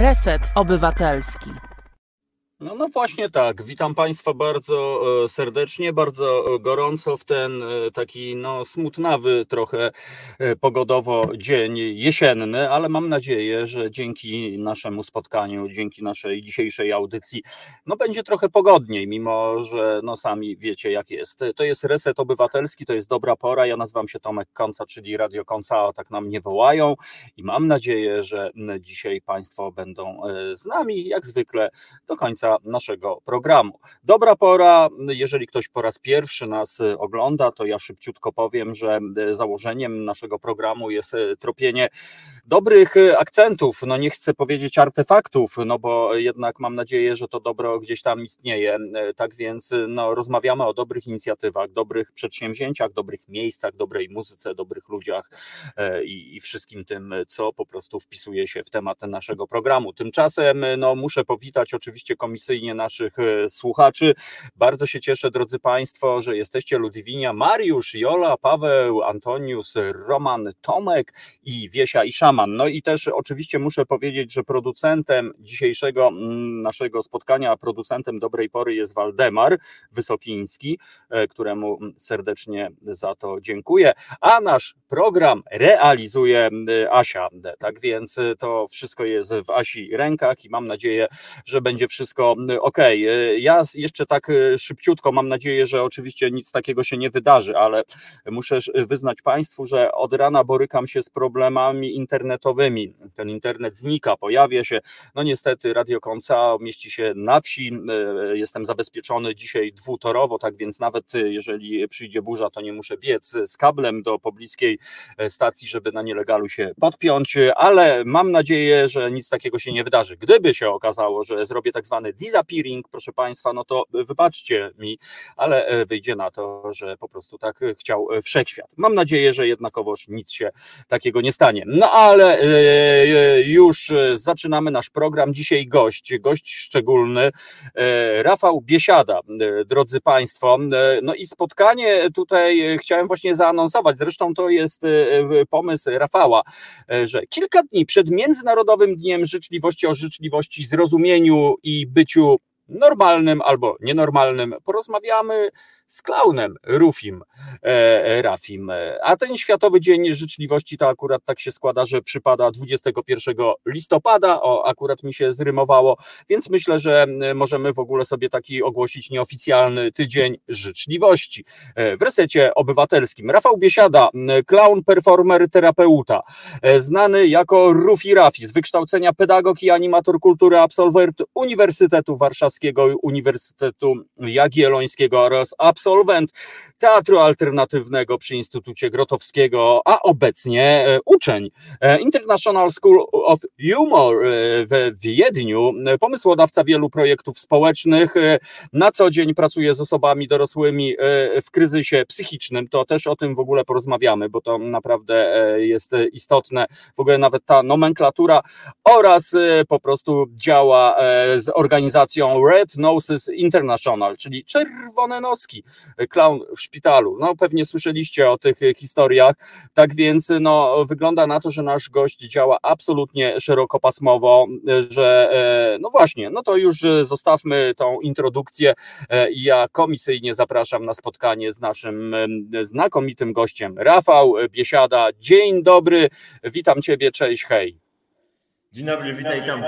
Reset Obywatelski. No, no właśnie tak. Witam Państwa bardzo e, serdecznie, bardzo gorąco w ten e, taki no, smutnawy trochę e, pogodowo dzień jesienny, ale mam nadzieję, że dzięki naszemu spotkaniu, dzięki naszej dzisiejszej audycji, no będzie trochę pogodniej, mimo że no sami wiecie jak jest. To jest Reset Obywatelski, to jest dobra pora. Ja nazywam się Tomek Konca, czyli Radio Konca, tak nam nie wołają i mam nadzieję, że dzisiaj Państwo będą z nami jak zwykle do końca naszego programu. Dobra pora, jeżeli ktoś po raz pierwszy nas ogląda, to ja szybciutko powiem, że założeniem naszego programu jest tropienie dobrych akcentów, no nie chcę powiedzieć artefaktów, no bo jednak mam nadzieję, że to dobro gdzieś tam istnieje. Tak więc no, rozmawiamy o dobrych inicjatywach, dobrych przedsięwzięciach, dobrych miejscach, dobrej muzyce, dobrych ludziach i, i wszystkim tym, co po prostu wpisuje się w temat naszego programu. Tymczasem no, muszę powitać oczywiście komisję naszych e, słuchaczy. Bardzo się cieszę, drodzy Państwo, że jesteście Ludwinia, Mariusz, Jola, Paweł, Antonius, Roman, Tomek i Wiesia i Szaman. No i też oczywiście muszę powiedzieć, że producentem dzisiejszego mm, naszego spotkania, producentem dobrej pory jest Waldemar Wysokiński, e, któremu serdecznie za to dziękuję. A nasz program realizuje e, Asia. Tak więc to wszystko jest w Asi rękach i mam nadzieję, że będzie wszystko okej. Okay. Ja jeszcze tak e, szybciutko mam nadzieję, że oczywiście nic takiego się nie wydarzy, ale muszę wyznać Państwu, że od rana borykam się z problemami internetowymi. Ten internet znika, pojawia się. No niestety Radio Konca mieści się na wsi. E, jestem zabezpieczony dzisiaj dwutorowo, tak więc nawet e, jeżeli przyjdzie burza, to nie muszę biec z kablem do pobliskiej stacji, żeby na nielegalu się podpiąć, ale mam nadzieję, że nic takiego się nie wydarzy. Gdyby się okazało, że zrobię tak zwany disappearing, proszę Państwa, no to wybaczcie mi, ale e, wyjdzie na to, że po prostu tak chciał e, wszechświat. Mam nadzieję, że jednakowoż nic się takiego nie stanie. No ale e, już zaczynamy nasz program. Dzisiaj gość, gość szczególny, Rafał Biesiada, drodzy Państwo. No i spotkanie tutaj chciałem właśnie zaanonsować. Zresztą to jest pomysł Rafała, że kilka dni przed Międzynarodowym Dniem Życzliwości o życzliwości, zrozumieniu i byciu byciu normalnym albo nienormalnym porozmawiamy z klaunem Rufim e, e, Rafim. A ten Światowy Dzień Życzliwości to akurat tak się składa, że przypada 21 listopada, o akurat mi się zrymowało, więc myślę, że możemy w ogóle sobie taki ogłosić nieoficjalny tydzień życzliwości. E, w resecie obywatelskim Rafał Biesiada, clown, performer, terapeuta, znany jako Rufi Rafi, z wykształcenia pedagog i animator kultury, absolwent Uniwersytetu Warszawskiego, Uniwersytetu Jagiellońskiego oraz absolwent teatru alternatywnego przy Instytucie Grotowskiego, a obecnie e, uczeń e, International School of Humor e, w Wiedniu, pomysłodawca wielu projektów społecznych, na co dzień pracuje z osobami dorosłymi w kryzysie psychicznym, to też o tym w ogóle porozmawiamy, bo to naprawdę jest istotne, w ogóle nawet ta nomenklatura oraz po prostu działa z organizacją Red Noses International, czyli Czerwone Noski, Clown w szpitalu. No pewnie słyszeliście o tych historiach, tak więc no, wygląda na to, że nasz gość działa absolutnie szerokopasmowo, że e, no właśnie, no to już zostawmy tą introdukcję e, i ja komisyjnie zapraszam na spotkanie z naszym znakomitym gościem, Rafał Biesiada. Dzień dobry, witam Ciebie, cześć, hej. Dzień dobry, witaj Tomku.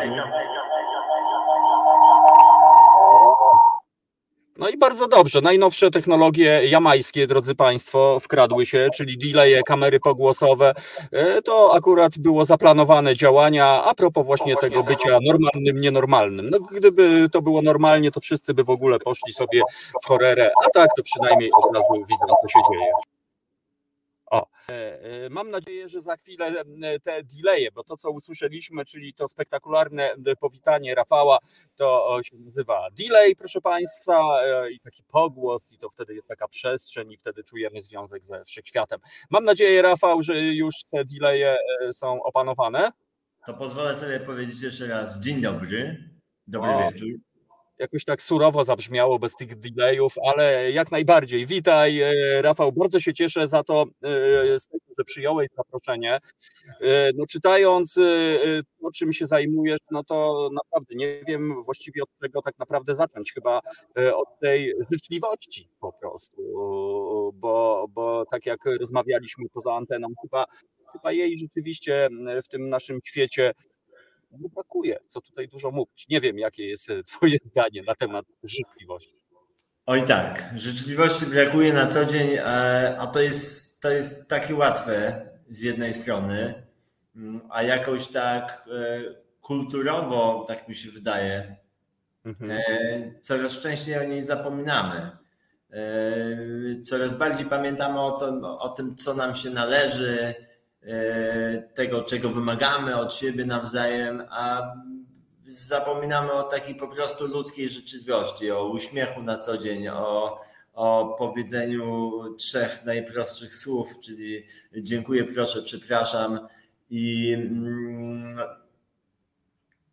No i bardzo dobrze. Najnowsze technologie jamańskie, drodzy Państwo, wkradły się, czyli delaye, kamery pogłosowe. E, to akurat było zaplanowane działania a propos właśnie tego bycia normalnym, nienormalnym. No, gdyby to było normalnie, to wszyscy by w ogóle poszli sobie w horrorę, a tak to przynajmniej od razu widzą, co się dzieje. E, e, mam nadzieję, że za chwilę e, te delaye, bo to co usłyszeliśmy, czyli to spektakularne powitanie Rafała, to się nazywa delay, proszę Państwa, i taki pogłos, i to wtedy jest taka przestrzeń, i wtedy czujemy związek ze wszechświatem. Mam nadzieję, Rafał, że już te delaye są opanowane. To pozwolę sobie powiedzieć jeszcze raz dzień dobry, dobry o. wieczór jakoś tak surowo zabrzmiało bez tych delayów, ale jak najbardziej. Witaj, e, Rafał, bardzo się cieszę za to, e, że przyjąłeś zaproszenie. E, no, czytając, no, czym się zajmujesz, no to naprawdę nie wiem właściwie od czego tak naprawdę zacząć. Chyba od tej życzliwości po prostu, bo, bo tak jak rozmawialiśmy poza anteną, chyba, chyba jej rzeczywiście w tym naszym świecie brakuje. Co tutaj dużo mówić. Nie wiem, jakie jest Twoje zdanie na temat życzliwości. Oj tak, życzliwości brakuje na co dzień, a to jest, to jest takie łatwe z jednej strony, mm, a jakoś tak e, kulturowo, tak mi się wydaje, mhm. E, coraz częściej o niej zapominamy. E, coraz bardziej pamiętamy o tym, o tym, co nam się należy, tego, czego wymagamy od siebie nawzajem, a zapominamy o takiej po prostu ludzkiej życzliwości, o uśmiechu na co dzień, o, o powiedzeniu trzech najprostszych słów, czyli dziękuję, proszę, przepraszam. I, mm,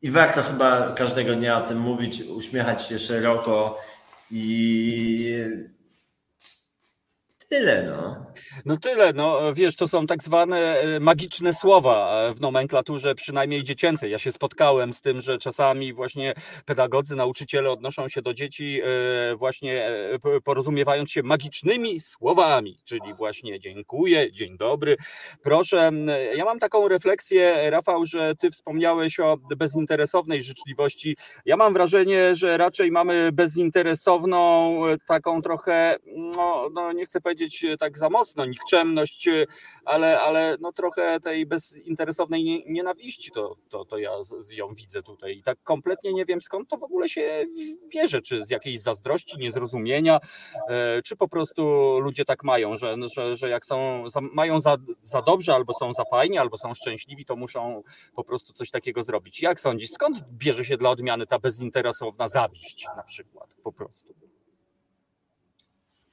i warto chyba każdego dnia o tym mówić, uśmiechać się szeroko i tyle, no. No tyle, no wiesz, to są tak zwane e, magiczne słowa e, w nomenklaturze, przynajmniej dziecięcej. Ja się spotkałem z tym, że czasami właśnie pedagodzy, nauczyciele odnoszą się do dzieci e, właśnie porozumiewając się magicznymi słowami, czyli właśnie dziękuję, dzień dobry, proszę. Ja mam taką refleksję, Rafał, że ty wspomniałeś o bezinteresownej życzliwości. Ja mam wrażenie, że raczej mamy bezinteresowną, taką trochę, no, no nie chcę powiedzieć tak za mocno, nikczemność, y, ale, ale no trochę tej bezinteresownej nienawiści to, to, to ja ją widzę tutaj. I tak kompletnie nie wiem skąd to w ogóle się bierze, czy z jakiejś zazdrości, niezrozumienia, e, czy po prostu ludzie tak mają, że, że, że jak są, mają za, za dobrze, albo są za fajni, albo są szczęśliwi, to muszą po prostu coś takiego zrobić. Jak sądzisz, skąd bierze się dla odmiany ta bezinteresowna zawiść na przykład po prostu?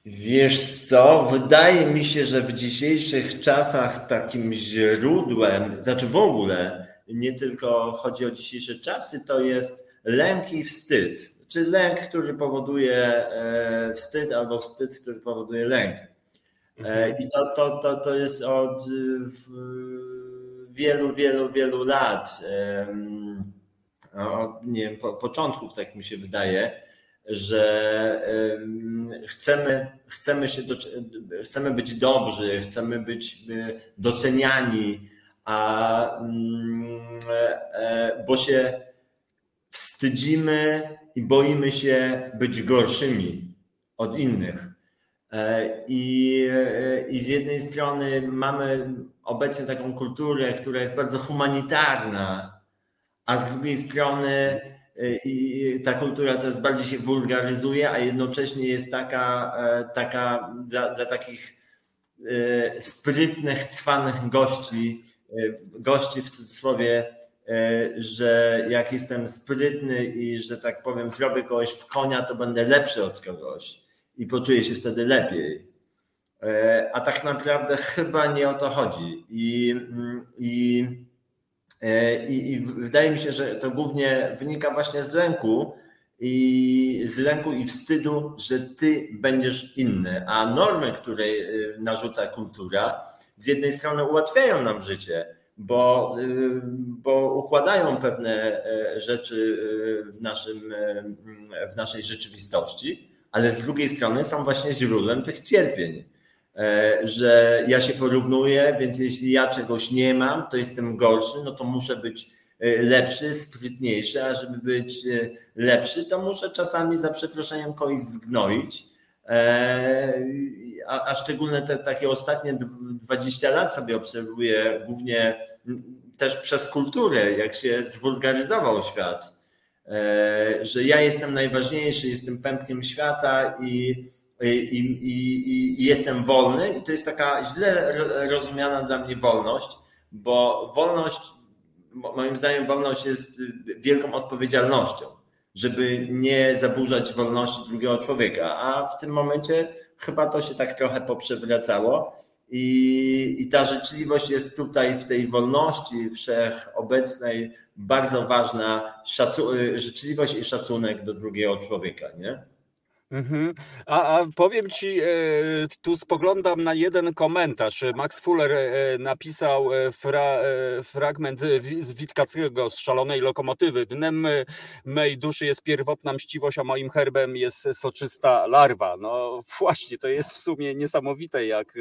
Wiesz co, wydaje mi się, że w dzisiejszych czasach takim źródłem, znaczy w ogóle, nie tylko chodzi o dzisiejsze czasy, to jest lęk i wstyd. Czy lęk, który powoduje e, wstyd, albo wstyd, który powoduje lęk. E, mhm. I to, to, to, to jest od wielu, wielu, wielu lat, od nie wiem, początków, tak mi się wydaje że chcemy, chcemy, się chcemy być dobrzy, chcemy być y, doceniani, a, mm, e, bo się wstydzimy i boimy się być gorszymi od innych. E, I, e, I z jednej strony mamy obecnie taką kulturę, która jest bardzo humanitarna, a z drugiej strony i ta kultura coraz bardziej się wulgaryzuje, a jednocześnie jest taka, e, taka dla, dla takich e, sprytnych, cwanych gości, e, gości w cudzysłowie, że jak jestem sprytny i że tak powiem, zrobię kogoś w konia, to będę lepszy od kogoś i poczuję się wtedy lepiej. A tak naprawdę chyba nie o to chodzi. I, i I, I, wydaje mi się, że to głównie wynika właśnie z lęku i z lęku i wstydu, że ty będziesz inny. A normy, które e, narzuca kultura, z jednej strony ułatwiają nam życie, bo, e, bo układają pewne rzeczy w, naszym, w naszej rzeczywistości, ale z drugiej strony są właśnie źródłem tych cierpień. E, że ja się porównuję, więc jeśli ja czegoś nie mam, to jestem gorszy, no to muszę być e, lepszy, sprytniejszy, a żeby być e, lepszy, to muszę czasami za przeproszeniem kogoś zgnoić. A, a szczególnie te takie ostatnie 20 lat sobie obserwuję, głównie też przez kulturę, jak się zwulgaryzował świat, że ja jestem najważniejszy, jestem pępkiem świata i i, i, i, jestem wolny, i to jest taka źle rozumiana dla mnie wolność, bo wolność, moim zdaniem, wolność jest wielką odpowiedzialnością, żeby nie zaburzać wolności drugiego człowieka, a w tym momencie chyba to się tak trochę poprzewracało. I, I ta życzliwość jest tutaj w tej wolności wszechobecnej bardzo ważna, szacu- życzliwość i szacunek do drugiego człowieka, nie? Mhm. A, a powiem ci, e, tu spoglądam na jeden komentarz. Max Fuller e, napisał e, fra, fragment z Witkackiego z Szalonej Lokomotywy. Dnem mej duszy jest pierwotna mściwość, a moim herbem jest soczysta larwa. No właśnie, to jest w sumie niesamowite, jak,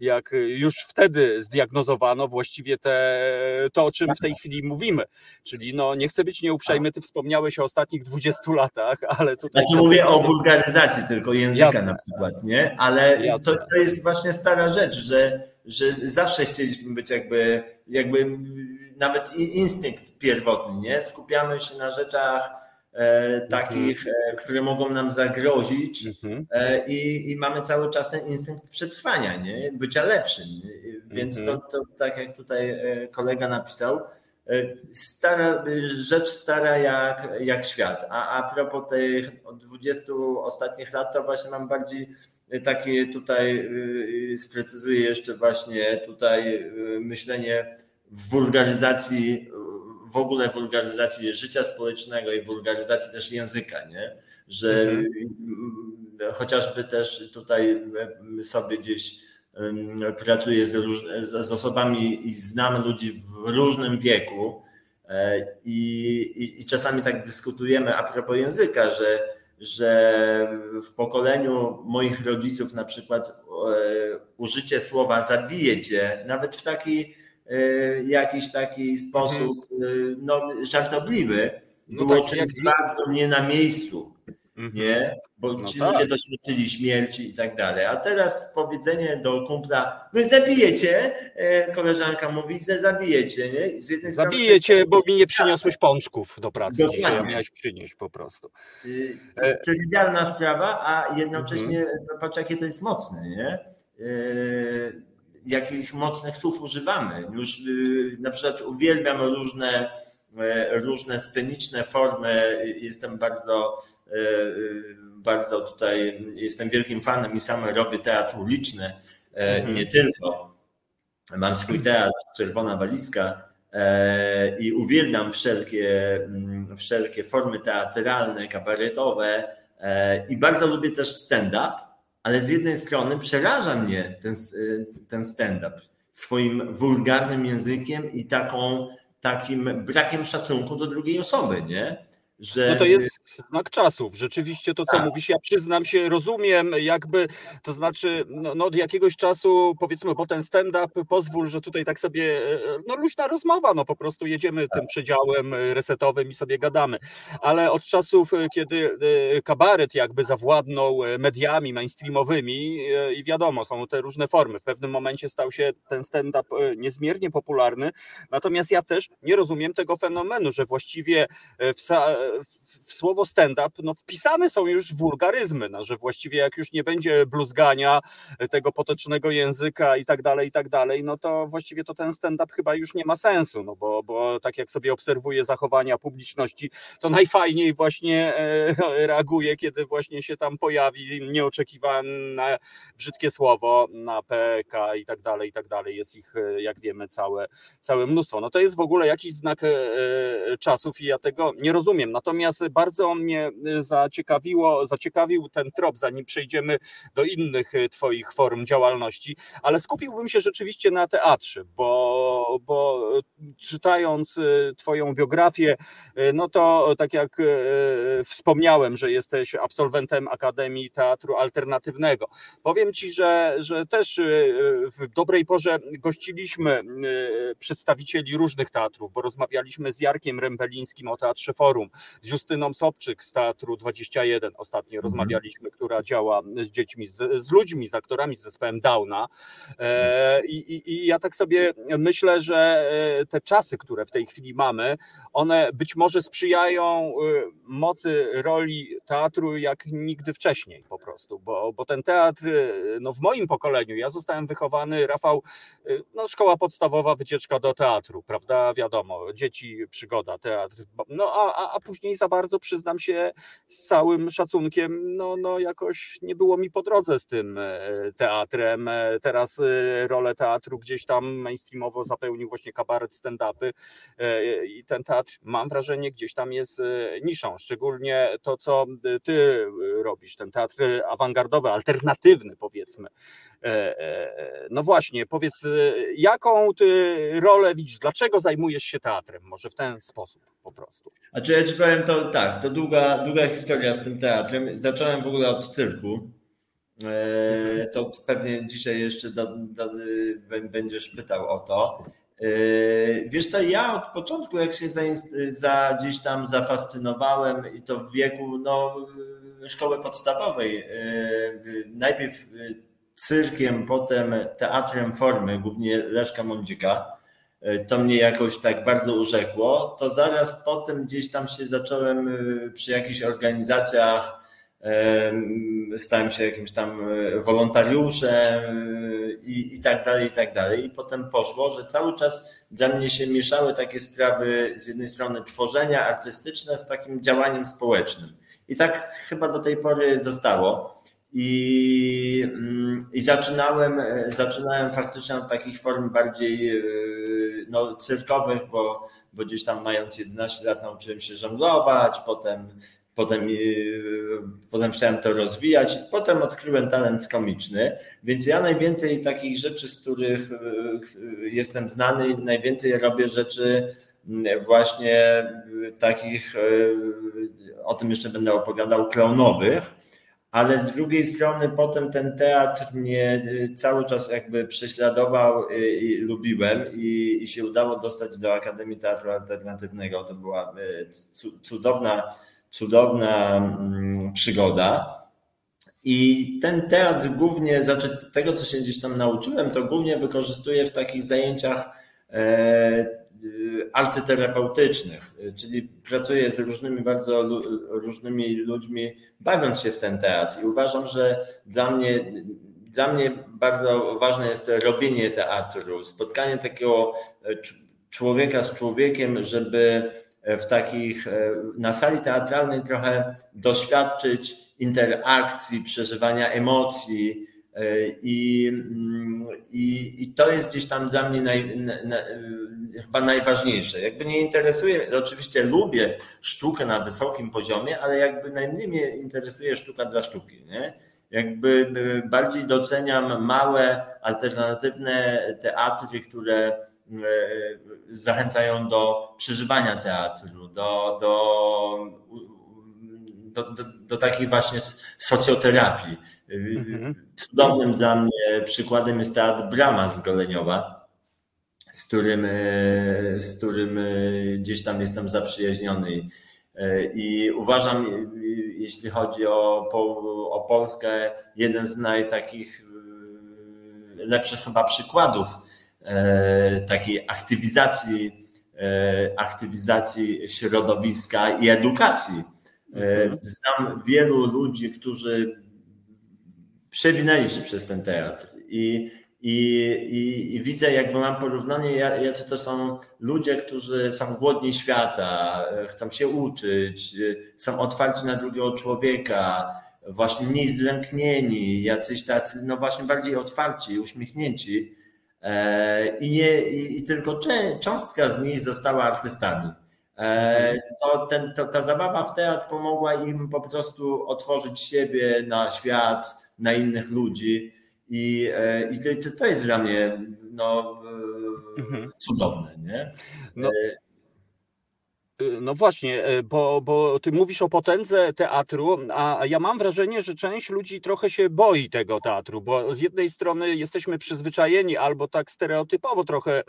jak już wtedy zdiagnozowano właściwie te, to, o czym w tej chwili mówimy. Czyli no, nie chcę być nieuprzejmy, ty wspomniałeś o ostatnich 20 latach, ale tutaj... Znaczy mówię o wulgaryzacji wulgaryzacji tylko języka Jasne. na przykład, nie? Ale to, to jest właśnie stara rzecz, że, że zawsze chcieliśmy być jakby, jakby nawet instynkt pierwotny, nie? Skupiamy się na rzeczach e, takich, mhm. e, które mogą nam zagrozić mhm. e, i, i mamy cały czas ten instynkt przetrwania, nie? Bycia lepszym. Więc mhm. to, to tak jak tutaj e, kolega napisał, stara, rzecz stara jak, jak świat. A, a propos tych 20 ostatnich lat, to właśnie mam bardziej takie tutaj, y, sprecyzuję jeszcze właśnie tutaj myślenie w wulgaryzacji, w ogóle wulgaryzacji życia społecznego i wulgaryzacji też języka, nie? Że mhm. chociażby też tutaj sobie gdzieś pracuję z, z, osobami i znam ludzi w różnym wieku e, i, i, i, czasami tak dyskutujemy a propos języka, że, że w pokoleniu moich rodziców na przykład e, użycie słowa zabije cię, nawet w taki e, jakiś taki sposób mhm. no, żartobliwy, no było tak, czymś bardzo nie na miejscu. Mhm. nie? Bo no ci tak. ludzie doświadczyli śmierci i tak dalej. A teraz powiedzenie do kumpla, no i zabijecie, e, koleżanka mówi, że zabijecie, nie? Z jednej zabijecie, strony, bo mi nie przyniosłeś pączków do pracy Dokładnie. dzisiaj, miałeś przynieść po prostu. Y, e, trywialna sprawa, a jednocześnie mhm. No patrz jakie to jest mocne, nie? E, jakich mocnych słów używamy. Już y, na przykład uwielbiam różne różne sceniczne formy. Jestem bardzo bardzo tutaj jestem wielkim fanem i sam robię teatr uliczny, e, mhm. nie tylko. Mam swój teatr Czerwona Walizka i uwielbiam wszelkie, mm, wszelkie formy teatralne, kabaretowe i bardzo lubię też stand-up, ale z jednej strony przeraża mnie ten, ten stand-up swoim wulgarnym językiem i taką, takim brakiem szacunku do drugiej osoby, nie? Że... No to jest znak czasów. Rzeczywiście to, co tak. mówisz, ja przyznam się, rozumiem, jakby, to znaczy, no, no, od jakiegoś czasu, powiedzmy, bo ten stand-up, pozwól, że tutaj tak sobie, e, no luźna rozmowa, no po prostu jedziemy tym tak. przedziałem resetowym i sobie gadamy. Ale od czasów, e, kiedy e, kabaret jakby zawładnął mediami mainstreamowymi i wiadomo, są te różne formy. W pewnym momencie stał się ten stand-up niezmiernie popularny, natomiast ja też nie rozumiem tego fenomenu, że właściwie w w słowo stand-up no, wpisane są już wulgaryzmy, no, że właściwie jak już nie będzie bluzgania tego potocznego języka i tak dalej, i tak dalej, no to właściwie to ten stand-up chyba już nie ma sensu, no bo, bo tak jak sobie obserwuję zachowania publiczności, to najfajniej właśnie e, reaguje, kiedy właśnie się tam pojawi nieoczekiwane brzydkie słowo na PK i tak dalej, i tak dalej. Jest ich, e, jak wiemy, całe, całe mnóstwo. No to jest w ogóle jakiś znak e, czasów i ja tego nie rozumiem. Natomiast bardzo mnie y, zaciekawiło, zaciekawił ten trop, zanim przejdziemy do innych y, Twoich form działalności, ale skupiłbym się rzeczywiście na teatrze, bo, bo czytając y, Twoją biografię, no to tak jak wspomniałem, że jesteś absolwentem Akademii Teatru Alternatywnego. Powiem Ci, że, że też w dobrej porze gościliśmy przedstawicieli różnych teatrów, bo rozmawialiśmy z Jarkiem Rembelińskim o Teatrze Forum, z Justyną Sobczyk z Teatru 21 ostatnio mhm. rozmawialiśmy, która działa z dziećmi, z, z ludźmi, z aktorami z zespołem Downa. E, i, I ja tak sobie myślę, że e, te czasy, które w tej chwili mamy, one być może sprzyjają e, mocy roli teatru jak nigdy wcześniej po prostu, bo, bo ten teatr, no w moim pokoleniu, ja zostałem wychowany, Rafał, no szkoła podstawowa, wycieczka do teatru, prawda, wiadomo, dzieci, przygoda, teatr, no a, a, później za bardzo, przyznam się, z całym szacunkiem, no, no jakoś nie było mi po drodze z tym e, teatrem. E, teraz e, rolę teatru gdzieś tam mainstreamowo zapełnił właśnie kabaret stand stand-upy i ten teatr, mam wrażenie, gdzieś tam jest niszą, szczególnie to, co ty robisz, ten teatr awangardowy, alternatywny powiedzmy. No właśnie, powiedz, jaką ty rolę widzisz, dlaczego zajmujesz się teatrem? Może w ten sposób po prostu. A czy ja ci powiem to tak, to długa, długa historia z tym teatrem. Zacząłem w ogóle od cyrku. E, to pewnie dzisiaj jeszcze do, do, będziesz pytał o to. E, wiesz co, ja od początku, jak się za, za, gdzieś tam zafascynowałem i to w wieku no, szkoły podstawowej, e, najpierw cyrkiem, potem teatrem formy, głównie Leszka Mądzika, to mnie jakoś tak bardzo urzekło, to zaraz potem gdzieś tam się zacząłem przy jakichś organizacjach stałem się jakimś tam e, wolontariuszem e, i, i tak dalej, i tak dalej. I potem poszło, że cały czas dla mnie się mieszały takie sprawy z jednej strony tworzenia artystyczne z takim działaniem społecznym. I tak chyba do tej pory zostało. I, mm, i zaczynałem, e, zaczynałem faktycznie od takich form bardziej no, cyrkowych, bo, bo gdzieś tam mając 11 lat nauczyłem się żonglować, potem Potem, potem chciałem to rozwijać, potem odkryłem talent komiczny, więc ja najwięcej takich rzeczy, z których e, jestem znany, najwięcej robię rzeczy właśnie takich, e, o tym jeszcze będę opowiadał, klaunowych, ale z drugiej strony potem ten teatr mnie cały czas jakby prześladował i lubiłem i, i się udało dostać do Akademii Teatru Alternatywnego. To była e, cudowna cudowna mm, przygoda. I ten teatr głównie, znaczy tego, co się gdzieś tam nauczyłem, to głównie wykorzystuję w takich zajęciach e, artyterapeutycznych, czyli pracuję z różnymi, bardzo różnymi ludźmi, bawiąc się w ten teatr. I uważam, że dla mnie, dla mnie bardzo ważne jest robienie teatru, spotkanie takiego e, człowieka z człowiekiem, żeby w takich, e, na sali teatralnej trochę doświadczyć interakcji, przeżywania emocji. E, I, mm, i, I to jest gdzieś tam dla mnie naj, na, chyba najważniejsze. Jakby nie interesuje, oczywiście lubię sztukę na wysokim poziomie, ale jakby najmniej mnie interesuje sztuka dla sztuki. Nie? Jakby bardziej doceniam małe, alternatywne teatry, które E, zachęcają do przeżywania teatru, do, do, do, do, do takiej właśnie socjoterapii. Mhm. Cudownym dla mnie przykładem jest teatr Brama z Goleniowa, z którym, e, z którym e, gdzieś tam jestem zaprzyjaźniony. I uważam, jeśli chodzi o, o Polskę, jeden z najtakich lepszych chyba przykładów E, takiej aktywizacji, e, aktywizacji środowiska i edukacji. E, mhm. Znam wielu ludzi, którzy przewinęli się przez ten teatr i, i, i, i widzę, jakby mam porównanie, jacy to są ludzie, którzy są głodni świata, chcą się uczyć, są otwarci na drugiego człowieka, właśnie mniej zlęknieni, jacyś tacy, no właśnie bardziej otwarci, uśmiechnięci. E, i, nie, i, tylko cząstka z nich została artystami. E, to, ten, to ta zabawa w teatr pomogła im po prostu otworzyć siebie na świat, na innych ludzi. I, e, i to, to jest dla mnie no, mhm. cudowne. Nie? No. Y, no właśnie, bo, bo ty mówisz o potędze teatru, a ja mam wrażenie, że część ludzi trochę się boi tego teatru, bo z jednej strony jesteśmy przyzwyczajeni albo tak stereotypowo trochę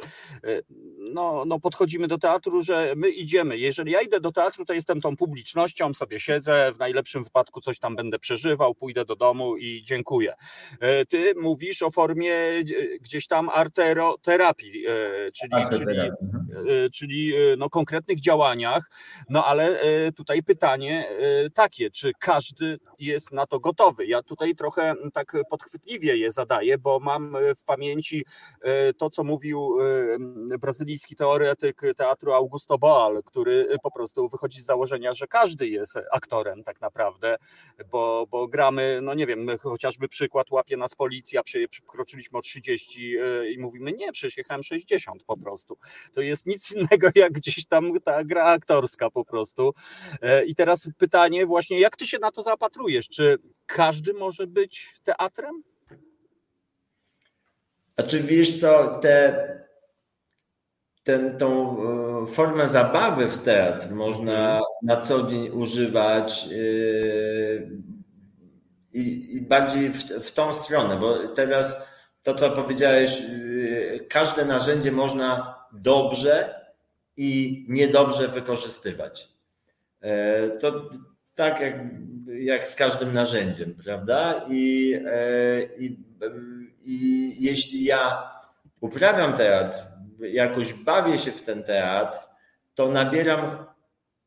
no, no podchodzimy do teatru, że my idziemy. Jeżeli ja idę do teatru, to jestem tą publicznością, sobie siedzę, w najlepszym wypadku coś tam będę przeżywał, pójdę do domu i dziękuję. Ty mówisz o formie gdzieś tam arteroterapii, czyli, czyli, mhm. czyli no, konkretnych działań no ale e, tutaj pytanie e, takie, czy każdy jest na to gotowy? Ja tutaj trochę tak podchwytliwie je zadaję, bo mam w pamięci e, to, co mówił belgijski teoretyk teatru Augusto Boal, który po prostu wychodzi z założenia, że każdy jest aktorem tak naprawdę, bo, bo gramy, no nie wiem, chociażby przykład łapie nas policja, przekroczyliśmy o 30 i mówimy, nie, przecież jechałem 60 po prostu. To jest nic innego jak gdzieś tam ta gra aktorska po prostu. I teraz pytanie właśnie, jak ty się na to zapatrujesz? Czy każdy może być teatrem? Znaczy wiesz co, te, ten, tą e, formę zabawy w teatr można mhm. na co dzień używać yy, i, i bardziej w, w tą stronę, bo teraz to, co powiedziałeś, yy, każde narzędzie można dobrze i niedobrze wykorzystywać. To tak jak, jak z każdym narzędziem, prawda? I, i i jeśli ja uprawiam teatr, jakoś bawię się w ten teatr, to nabieram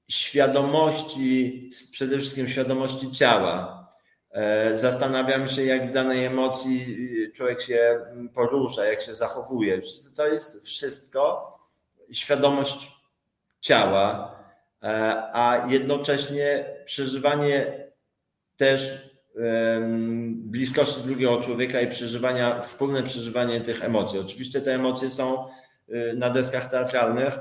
świadomości, przede wszystkim świadomości ciała. E, zastanawiam się, jak w danej emocji człowiek się porusza, jak się zachowuje. To jest wszystko świadomość ciała, e, a jednocześnie przeżywanie też bliskości drugiego człowieka i przeżywania, wspólne przeżywanie tych emocji. Oczywiście te emocje są y, na deskach teatralnych,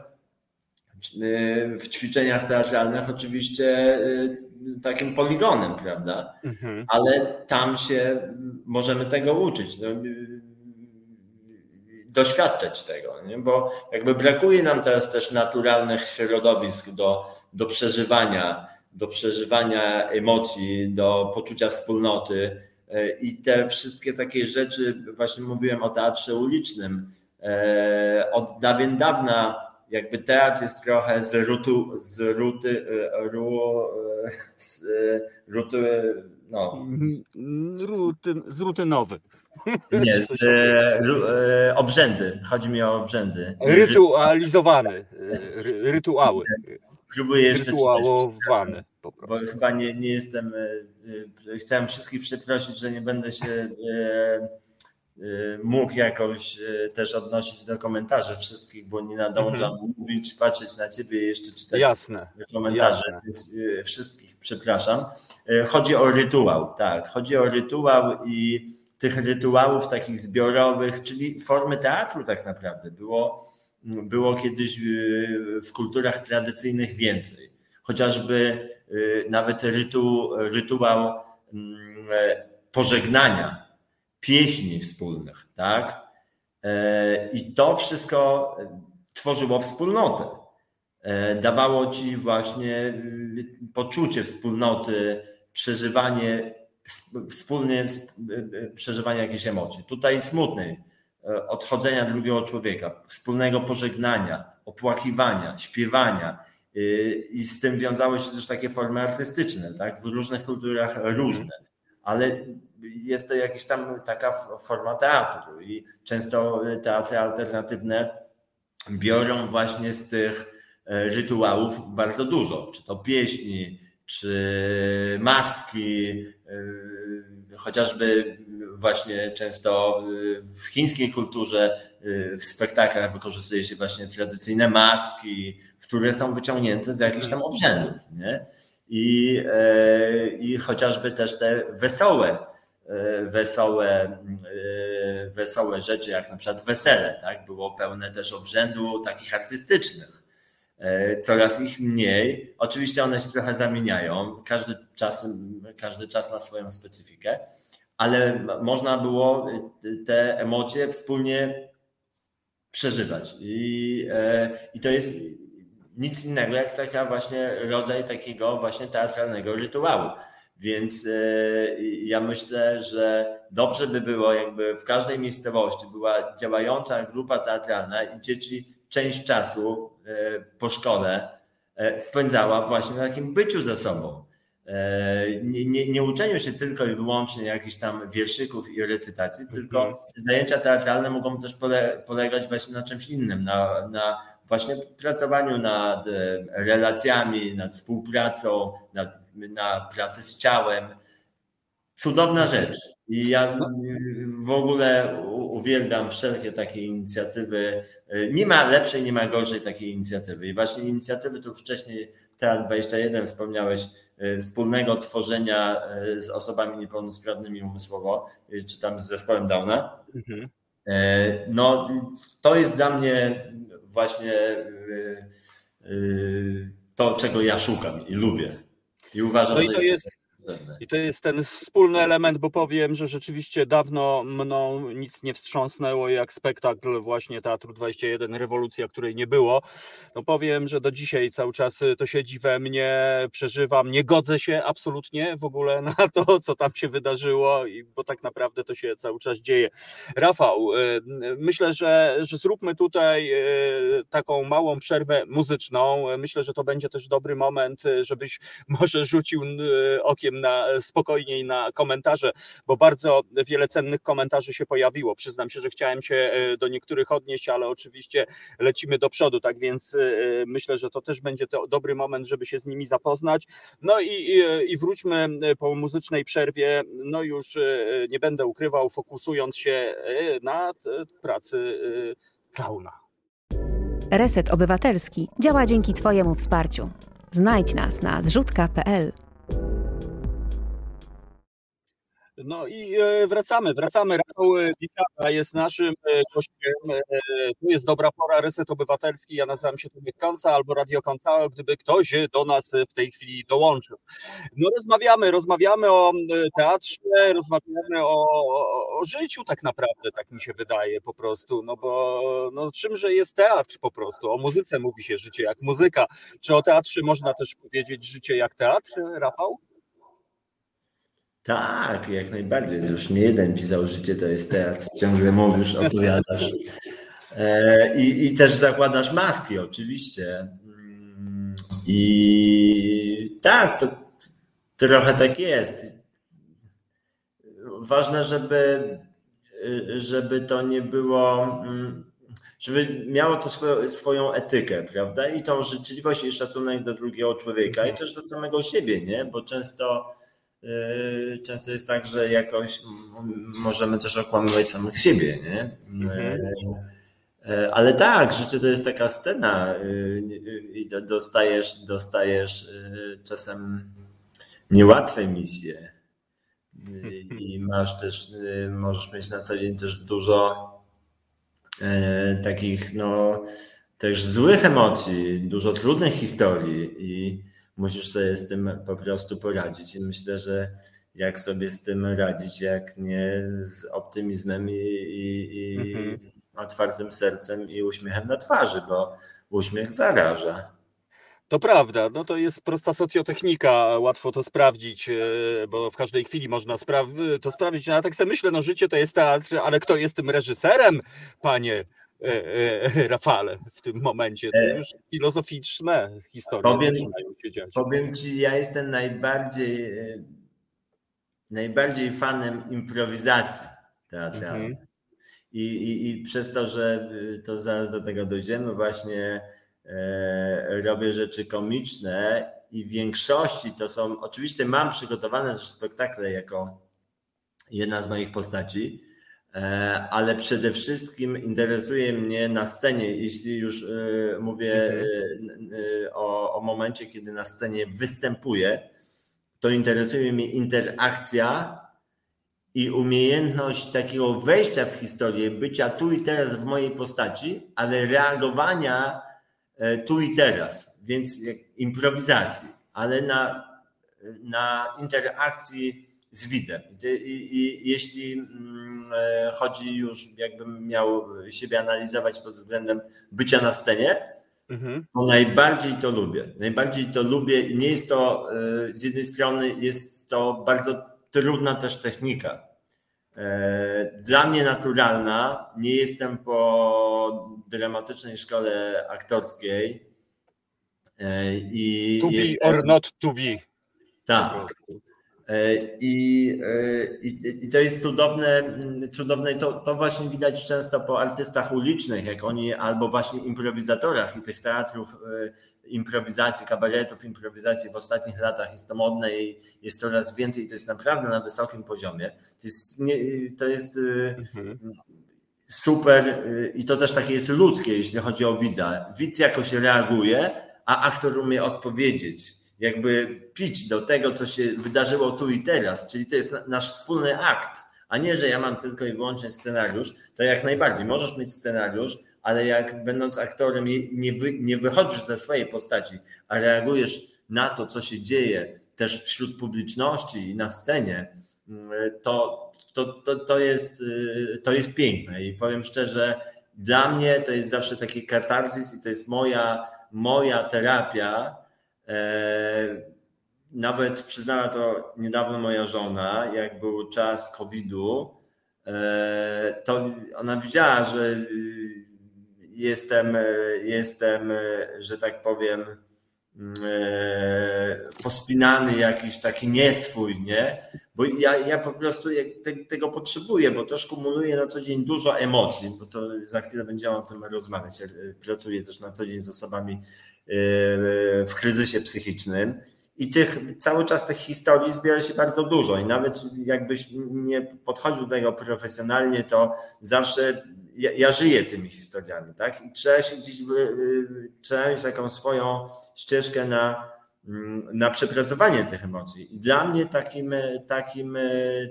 y, w ćwiczeniach teatralnych oczywiście y, takim poligonem, prawda? Mhm. Ale tam się możemy tego uczyć, no, doświadczać tego, nie? bo jakby brakuje nam teraz też naturalnych środowisk do, do przeżywania do przeżywania emocji, do poczucia wspólnoty. I te wszystkie takie rzeczy, właśnie mówiłem o teatrze ulicznym, od dawien dawna jakby teatr jest trochę z rutu, z ruty, e, ru, z ruty, no. Ruty, z rutynowy. Nie, z ru, obrzędy. Chodzi mi o obrzędy. Rytualizowany. Rytuały próbuję jeszcze rytuałowany po prostu. Bo chyba nie, nie jestem. E, e, chciałem wszystkich przeprosić, że nie będę się e, mógł jakoś też odnosić do komentarzy wszystkich, bo nie nadążam mhm. mówić, patrzeć na ciebie i jeszcze czytać jasne, komentarze. Jasne. Więc wszystkich przepraszam. Chodzi o rytuał, tak. Chodzi o rytuał i tych rytuałów takich zbiorowych, czyli formy teatru tak naprawdę. Było było kiedyś y, w kulturach tradycyjnych więcej. Chociażby y, nawet rytu, rytuał mm, e, pożegnania, pieśni wspólnych, tak? E, I to wszystko tworzyło wspólnotę. E, dawało ci właśnie poczucie wspólnoty, przeżywanie, wspólnie przeżywanie jakiejś emocji. Tutaj smutnej E, odchodzenia drugiego człowieka, wspólnego pożegnania, opłakiwania, śpiewania. E, I z tym wiązały się też takie formy artystyczne, tak? w różnych kulturach różne, ale jest to jakaś tam taka forma teatru i często teatry alternatywne biorą właśnie z tych e, rytuałów bardzo dużo, czy to pieśni, czy maski, chociażby właśnie często w chińskiej kulturze y, w spektaklach wykorzystuje się właśnie tradycyjne maski, które są wyciągnięte z jakichś tam obrzędów. Nie? I, e, I chociażby też te wesołe, e, wesołe, e, wesołe rzeczy, jak na przykład wesele, tak? było pełne też obrzędu takich artystycznych. Coraz ich mniej. Oczywiście one się trochę zamieniają. Każdy czas, każdy czas ma swoją specyfikę ale można było te emocje wspólnie przeżywać. I, i to jest nic innego jak taka właśnie rodzaj takiego właśnie teatralnego rytuału. Więc e, ja myślę, że dobrze by było, jakby w każdej miejscowości była działająca grupa teatralna i dzieci część czasu e, po szkole spędzała właśnie na takim byciu ze sobą E, nie, nie, nie uczeniu się tylko i wyłącznie jakichś tam wierszyków i recytacji, tylko mhm. zajęcia teatralne mogą też pole, polegać właśnie na czymś innym, na, na właśnie pracowaniu nad e, relacjami, nad współpracą, nad, na pracę z ciałem. Cudowna rzecz. I ja w ogóle uwielbiam wszelkie takie inicjatywy. Nie ma lepszej, nie ma gorszej takiej inicjatywy. I właśnie inicjatywy tu wcześniej Teatr 21 wspomniałeś, wspólnego tworzenia z osobami niepełnosprawnymi umysłowo, czy tam z zespołem Downa. Mhm. No, to jest dla mnie właśnie to, czego ja szukam i lubię. I uważam, no i to jest, i to jest ten wspólny element, bo powiem, że rzeczywiście dawno mną nic nie wstrząsnęło jak spektakl właśnie Teatru 21, rewolucja, której nie było. No powiem, że do dzisiaj cały czas to siedzi we mnie, przeżywam, nie godzę się absolutnie w ogóle na to, co tam się wydarzyło, bo tak naprawdę to się cały czas dzieje. Rafał, y, myślę, że, że zróbmy tutaj y, taką małą przerwę muzyczną. Myślę, że to będzie też dobry moment, żebyś może rzucił y, okiem na spokojniej na komentarze, bo bardzo wiele cennych komentarzy się pojawiło. Przyznam się, że chciałem się e, do niektórych odnieść, ale oczywiście lecimy do przodu, tak więc e, myślę, że to też będzie to dobry moment, żeby się z nimi zapoznać. No i, i, wróćmy po muzycznej przerwie. No już e, nie będę ukrywał, fokusując się na pracy klauna. Reset Obywatelski działa dzięki Twojemu wsparciu. Znajdź nas na zrzutka.pl. No i e, wracamy, wracamy. Rafał Wikara jest naszym e, gościem. E, tu jest dobra pora, Reset Obywatelski. Ja nazywam się Tomek Końca albo Radio Końca, gdyby ktoś do nas w tej chwili dołączył. No rozmawiamy, rozmawiamy o teatrze, rozmawiamy o, o, o życiu tak naprawdę, tak mi się wydaje po prostu, no bo no, czymże jest teatr po prostu? O muzyce mówi się życie jak muzyka. Czy o teatrze można też powiedzieć życie jak teatr, Rafał? Tak, jak najbardziej. Już nie jeden pisał życie to jest teatr. Ciągle mówisz, opowiadasz. E, I, I też zakładasz maski, oczywiście. I tak, to trochę tak jest. Ważne, żeby, żeby to nie było, żeby miało to swoją, swoją etykę, prawda? I tą życzliwość i szacunek do drugiego człowieka i też do samego siebie, nie? Bo często często jest tak, że jakoś możemy też okłamywać samych siebie, nie? Mhm. Yy, ale tak, życie to jest taka scena yy, i dostajesz, dostajesz czasem niełatwe misje i masz też, możesz mieć na co dzień też dużo takich, no, też złych emocji, dużo trudnych historii i musisz sobie z tym po prostu poradzić. I myślę, że jak sobie z tym radzić, jak nie z optymizmem i, i, i mhm. otwartym sercem i uśmiechem na twarzy, bo uśmiech zaraża. To prawda, no to jest prosta socjotechnika, łatwo to sprawdzić, e, bo w każdej chwili można spra to sprawdzić. No, ja tak sobie myślę, no życie to jest teatr, ale kto jest tym reżyserem, panie? E, e, Rafale w tym momencie. To e, już filozoficzne historie powiem, się dziać. Powiem Ci, ja jestem najbardziej najbardziej fanem improwizacji teatralnej. Mhm. I, i, I przez to, że to zaraz do tego dojdziemy, właśnie e, robię rzeczy komiczne i w większości to są, oczywiście mam przygotowane też spektakle jako jedna z moich postaci, ale przede wszystkim interesuje mnie na scenie, jeśli już e, mówię mhm. e, o, o momencie, kiedy na scenie występuję, to interesuje mnie interakcja i umiejętność takiego wejścia w historię, bycia tu i teraz w mojej postaci, ale reagowania tu i teraz, więc improwizacji, ale na, na interakcji z widzem. I, i, jeśli mm, e, chodzi już, jakbym miał siebie analizować pod względem bycia na scenie, mhm. to najbardziej to lubię. Najbardziej to lubię. Nie jest to, e, z jednej strony jest to bardzo trudna też technika. E, dla mnie naturalna. Nie jestem po dramatycznej szkole aktorskiej. I to jestem... be or not to be. Tak. E, I, e, i, I, to jest cudowne, cudowne to, to właśnie widać często po artystach ulicznych, jak oni albo właśnie improwizatorach i tych teatrów e, improwizacji, kabaretów, improwizacji w ostatnich latach jest to modne i jest coraz więcej, to jest naprawdę na wysokim poziomie. To jest, nie, to jest mhm. super i to też takie jest ludzkie, jeśli chodzi o widza. Widz jakoś reaguje, a aktor umie odpowiedzieć, jakby pić do tego, co się wydarzyło tu i teraz, czyli to jest nasz wspólny akt, a nie, że ja mam tylko i wyłącznie scenariusz, to jak najbardziej możesz mieć scenariusz, ale jak będąc aktorem nie, wy, nie wychodzisz ze swojej postaci, a reagujesz na to, co się dzieje też wśród publiczności i na scenie, to, to, to, to, jest, to jest piękne. I powiem szczerze, dla mnie to jest zawsze taki katarzis i to jest moja, moja terapia. E, nawet przyznała to niedawno moja żona, jak był czas COVID-u, e, to ona widziała, że jestem, jestem, że tak powiem, e, pospinany jakiś taki nieswój, nie? Bo ja, ja po prostu te, tego potrzebuję, bo też kumuluję na co dzień dużo emocji, bo to za chwilę będziemy o tym rozmawiać. Ja pracuję też na co dzień z osobami e, w kryzysie psychicznym i tych, cały czas tych historii zbiera się bardzo dużo i nawet jakbyś nie podchodził do tego profesjonalnie, to zawsze ja, ja żyję tymi historiami, tak? I trzeba się gdzieś, trzeba mieć taką swoją ścieżkę na, na przepracowanie tych emocji. I dla mnie takim, takim,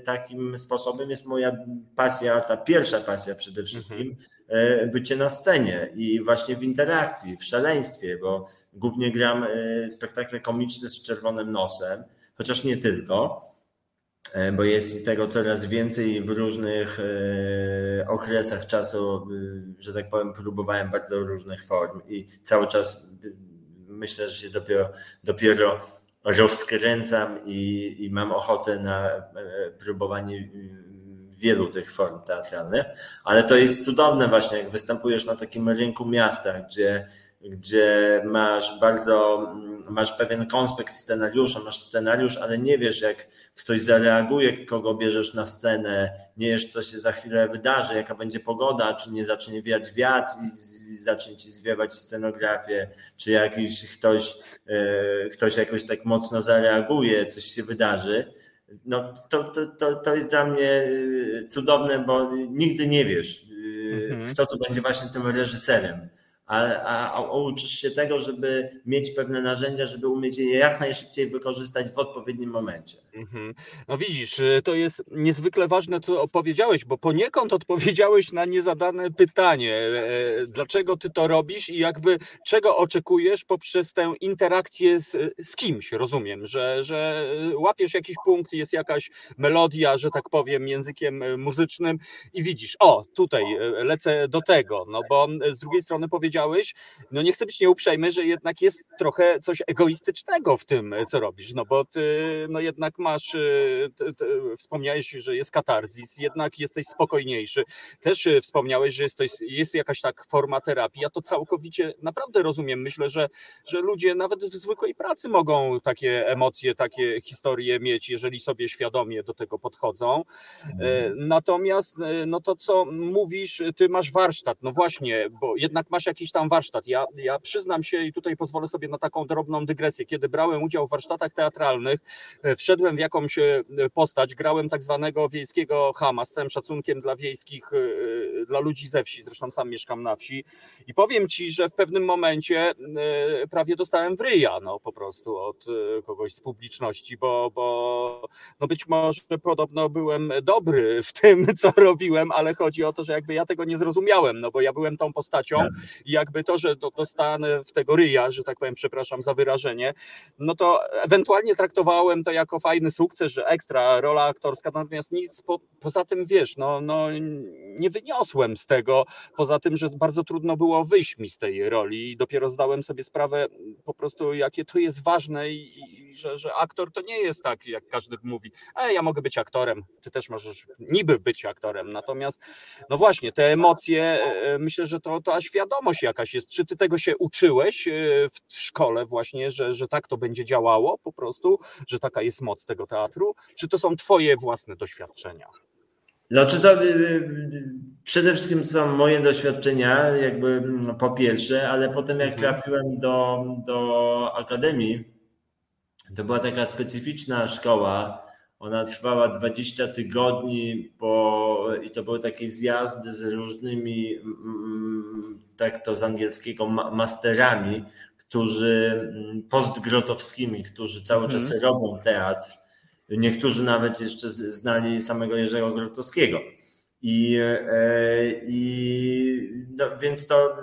takim sposobem jest moja pasja, ta pierwsza pasja przede wszystkim, mhm. Bycie na scenie i właśnie w interakcji, w szaleństwie, bo głównie gram e, spektakle komiczne z czerwonym nosem, chociaż nie tylko, e, bo jest tego coraz więcej w różnych e, okresach czasu, że tak powiem, próbowałem bardzo różnych form i cały czas myślę, że się dopiero, dopiero rozkręcam i, i mam ochotę na e, próbowanie wielu tych form teatralnych, ale to jest cudowne właśnie, jak występujesz na takim rynku miasta, gdzie gdzie masz bardzo, masz pewien konspekt scenariusza, masz scenariusz, ale nie wiesz, jak ktoś zareaguje, kogo bierzesz na scenę, nie wiesz, co się za chwilę wydarzy, jaka będzie pogoda, czy nie zacznie wiać wiatr i zacznie ci zwiewać scenografię, czy jakiś ktoś, e, ktoś jakoś tak mocno zareaguje, coś się wydarzy. No, to, to, to, to jest dla mnie e, cudowne, bo nigdy nie wiesz, e, mhm. kto to będzie właśnie tym reżyserem a, a, a uczysz się tego, żeby mieć pewne narzędzia, żeby umieć je jak najszybciej wykorzystać w odpowiednim momencie. Mhm. No widzisz, y, to jest niezwykle ważne, co opowiedziałeś, bo poniekąd odpowiedziałeś na niezadane pytanie, e, dlaczego ty to robisz i jakby czego oczekujesz poprzez tę interakcję z, z kimś, rozumiem, że, że łapiesz jakiś punkt, jest jakaś melodia, że tak powiem, językiem muzycznym i widzisz, o, tutaj lecę do tego, no bo z drugiej strony powiedziałeś, powiedziałeś, no nie chcę być nieuprzejmy, że jednak jest trochę coś egoistycznego w tym, co robisz, no bo ty no jednak masz, ty, ty, wspomniałeś, że jest katarzis, jednak jesteś spokojniejszy. Też y, wspomniałeś, że jest, to jest, jakaś tak forma terapii. Ja to całkowicie naprawdę rozumiem. Myślę, że, że ludzie nawet w zwykłej pracy mogą takie emocje, takie historie mieć, jeżeli sobie świadomie do tego podchodzą. Mhm. Natomiast no to, co mówisz, ty masz warsztat, no właśnie, bo jednak masz jakiś jakiś tam warsztat. Ja, ja przyznam się i tutaj pozwolę sobie na taką drobną dygresję. Kiedy brałem udział w warsztatach teatralnych, e, wszedłem w jakąś e, postać, grałem tak zwanego wiejskiego chama z całym szacunkiem dla wiejskich, e, dla ludzi ze wsi, zresztą sam mieszkam na wsi i powiem ci, że w pewnym momencie prawie dostałem w ryja, no po prostu od kogoś z publiczności, bo, bo no być może podobno byłem dobry w tym, co robiłem, ale chodzi o to, że jakby ja tego nie zrozumiałem, no bo ja byłem tą postacią tak. i jakby to, że dostanę w tego ryja, że tak powiem, przepraszam za wyrażenie, no to ewentualnie traktowałem to jako fajny sukces, że ekstra rola aktorska, natomiast nic po, poza tym, wiesz, no, no nie wyniosłem z tego, poza tym, że bardzo trudno było wyjść mi z tej roli i dopiero zdałem sobie sprawę po prostu, jakie to jest ważne i, i że, że aktor to nie jest tak, jak każdy mówi, e, ja mogę być aktorem, ty też możesz niby być aktorem, natomiast no właśnie, te emocje, e, myślę, że to, to świadomość jakaś jest. Czy ty tego się uczyłeś e, w szkole właśnie, że, że tak to będzie działało po prostu, że taka jest moc tego teatru? Czy to są twoje własne doświadczenia? Znaczy to e, przede wszystkim są moje doświadczenia, jakby mm, po pierwsze, ale potem jak mhm. trafiłem do, do akademii, to była taka specyficzna szkoła. Ona trwała 20 tygodni po i to były takie zjazdy z różnymi, mm, tak to z angielskiego, masterami, którzy mm, postgrotowskimi, którzy cały mhm. czas robią teatr. Niektórzy nawet jeszcze znali samego Jerzego Grotowskiego. I, e, i no, więc to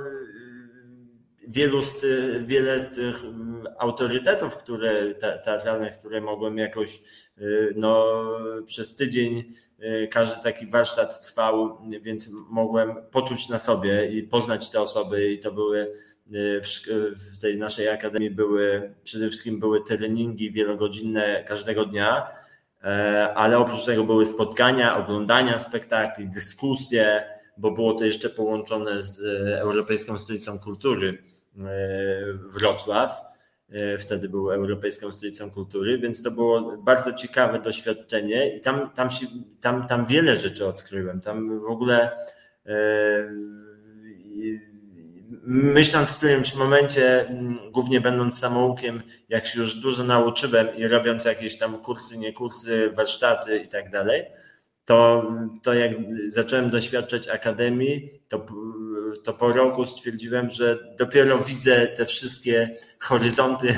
wielu z ty, wiele z tych mm, autorytetów, które teatralnych, które mogłem jakoś y, no, przez tydzień y, każdy taki warsztat trwał, więc mogłem poczuć na sobie i poznać te osoby i to były y, w, tej naszej akademii były przede wszystkim były treningi wielogodzinne każdego dnia, e, ale oprócz tego były spotkania, oglądania spektakli, dyskusje, bo było to jeszcze połączone z Europejską Stolicą Kultury E, Wrocław. E, wtedy był Europejską Stolicą Kultury, więc to było bardzo ciekawe doświadczenie i tam, tam, się, tam, tam wiele rzeczy odkryłem. Tam w ogóle e, myśląc w którymś momencie, głównie będąc samoukiem, jak się już dużo nauczyłem i robiąc jakieś tam kursy, nie kursy, warsztaty i tak dalej, to, to jak zacząłem doświadczać akademii, to, to po roku stwierdziłem, że dopiero widzę te wszystkie horyzonty,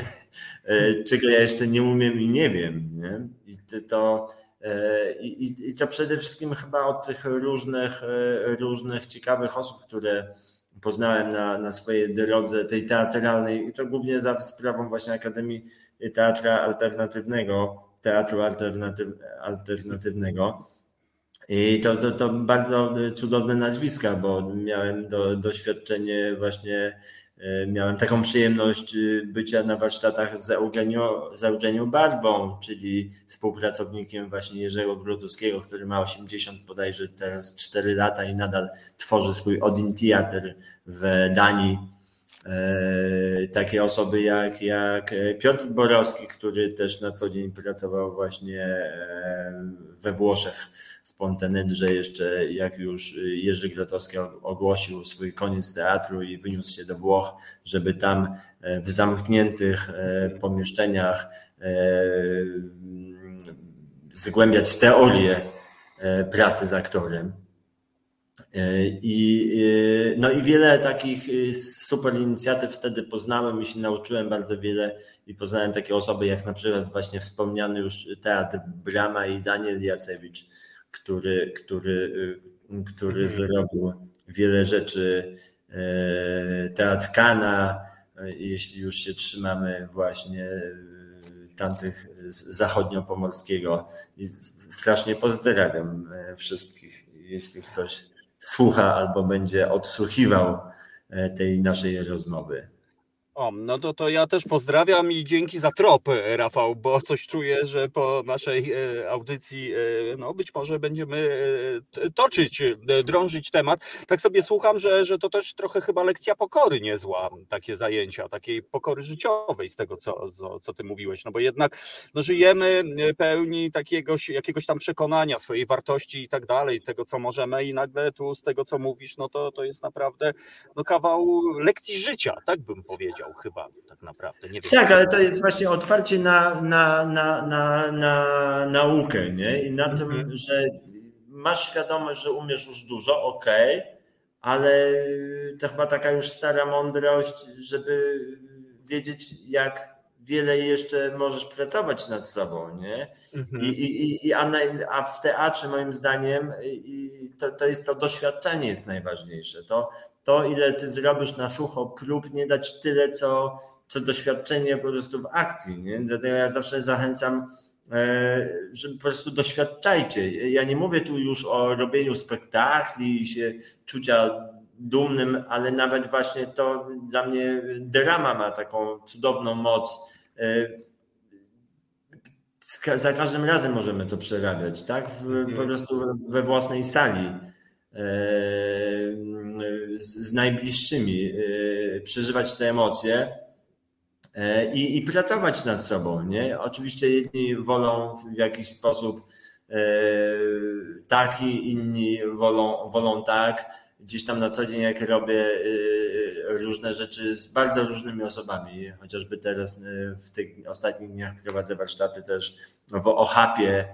e, czego ja jeszcze nie umiem i nie wiem. Nie? I to, e, i, I to przede wszystkim chyba od tych różnych, e, różnych ciekawych osób, które poznałem na, na swojej drodze tej teatralnej i to głównie za sprawą właśnie Akademii Teatra Alternatywnego, Teatru Alternatyw, Alternatywnego i to, to, to bardzo cudowne nazwiska, bo miałem do, doświadczenie właśnie, e, miałem taką przyjemność e, bycia na warsztatach z Eugenią, z Eugenią Barbą, czyli współpracownikiem właśnie Jerzego Grotowskiego, który ma 80 bodajże teraz 4 lata i nadal tworzy swój Odin Theater w Danii. E, takie osoby jak, jak Piotr Borowski, który też na co dzień pracował właśnie we Włoszech Pontenedrze jeszcze, jak już Jerzy Grotowski ogłosił swój koniec teatru i wyniósł się do Włoch, żeby tam e, w zamkniętych e, pomieszczeniach e, zgłębiać teorię pracy z aktorem. I, no i wiele takich super inicjatyw wtedy poznałem i się nauczyłem bardzo wiele i poznałem takie osoby jak na przykład właśnie wspomniany już Teatr Brama i Daniel Jacewicz, który, który, y, który mhm. zrobił wiele rzeczy. E, Teatr Kana, e, jeśli już się trzymamy właśnie e, tamtych zachodniopomorskiego. I strasznie pozdrawiam wszystkich, jeśli ktoś słucha albo będzie odsłuchiwał tej naszej rozmowy. O, no to, to ja też pozdrawiam i dzięki za tropy, Rafał, bo coś czuję, że po naszej e, audycji, e, no być może będziemy e, toczyć, drążyć temat. Tak sobie słucham, że, że to też trochę chyba lekcja pokory niezła, takie zajęcia, takiej pokory życiowej z tego, co, co, co ty mówiłeś, no bo jednak no, żyjemy pełni takiego, jakiegoś tam przekonania, swojej wartości i tak dalej, tego, co możemy i nagle tu z tego, co mówisz, no to, to jest naprawdę no, kawał lekcji życia, tak bym powiedział chyba tak naprawdę. Nie wiem, tak, ale to jest właśnie otwarcie na, na, na, na, na naukę, nie? I na mhm. tym, że masz świadomość, że umiesz już dużo, ok, ale to chyba taka już stara mądrość, żeby wiedzieć, jak wiele jeszcze możesz pracować nad sobą, nie? Mhm. I, i, i, a, na, a w teatrze moim zdaniem to, to jest to doświadczenie jest najważniejsze. To, to, ile ty zrobisz na sucho prób, nie dać tyle, co, co doświadczenie po prostu w akcji. Nie? Dlatego ja zawsze zachęcam, e, że po prostu doświadczajcie. Ja nie mówię tu już o robieniu spektakli i się czucia dumnym, ale nawet właśnie to dla mnie drama ma taką cudowną moc. E, za każdym razem możemy to przerabiać, tak? W, po mhm. prostu we własnej sali z najbliższymi, e, przeżywać te emocje e, i, i pracować nad sobą. Nie? Oczywiście jedni wolą w jakiś sposób e, taki, inni wolą, wolą tak. Gdzieś tam na co dzień, jak robię różne rzeczy z bardzo różnymi osobami, chociażby teraz w tych ostatnich dniach prowadzę warsztaty też w Ochapie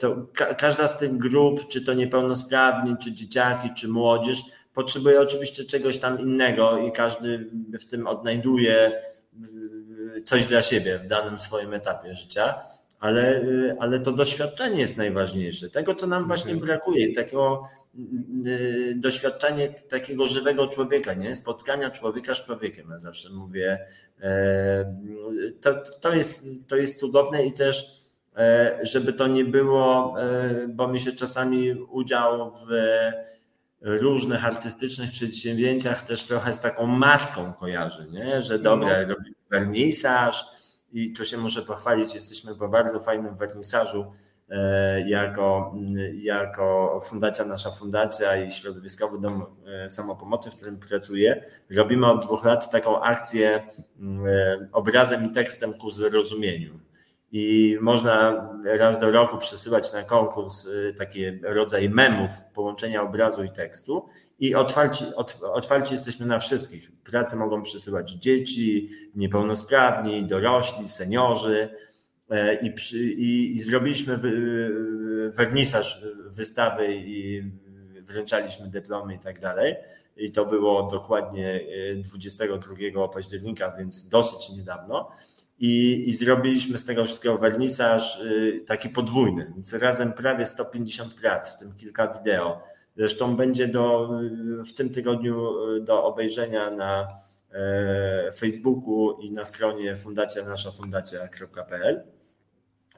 to ka każda z tych grup, czy to niepełnosprawni, czy dzieciaki, czy młodzież, potrzebuje oczywiście czegoś tam innego i każdy w tym odnajduje coś dla siebie w danym swoim etapie życia ale, y, ale to doświadczenie jest najważniejsze. Tego, co nam właśnie mhm. brakuje, takiego doświadczenie takiego żywego człowieka, nie? spotkania człowieka z człowiekiem. Ja zawsze mówię, e, to, to, jest, to jest cudowne i też, e, żeby to nie było, e, bo mi się czasami udział w różnych artystycznych przedsięwzięciach też trochę z taką maską kojarzy, nie? że dobra, no. robimy wernisaż, i tu się muszę pochwalić, jesteśmy po bardzo fajnym wernisażu e, jako, jako fundacja, nasza fundacja i Środowiskowy Dom e, Samopomocy, w którym pracuję. Robimy od dwóch lat taką akcję e, obrazem i tekstem ku zrozumieniu. I można raz do roku przesyłać na konkurs taki rodzaj memów, połączenia obrazu i tekstu i otwarci, otwarci jesteśmy na wszystkich. Pracę mogą przesyłać dzieci, niepełnosprawni, dorośli, seniorzy. E, I, przy, i, i zrobiliśmy wernisaż wystawy i wręczaliśmy dyplomy i tak dalej. I to było dokładnie 22 e, października, więc dosyć niedawno. I, i zrobiliśmy z tego wszystkiego wernisaż e, taki podwójny, więc razem prawie 150 prac, w tym kilka wideo. Zresztą będzie do, w tym tygodniu do obejrzenia na e, Facebooku i na stronie fundacja nasza fundacja.pl,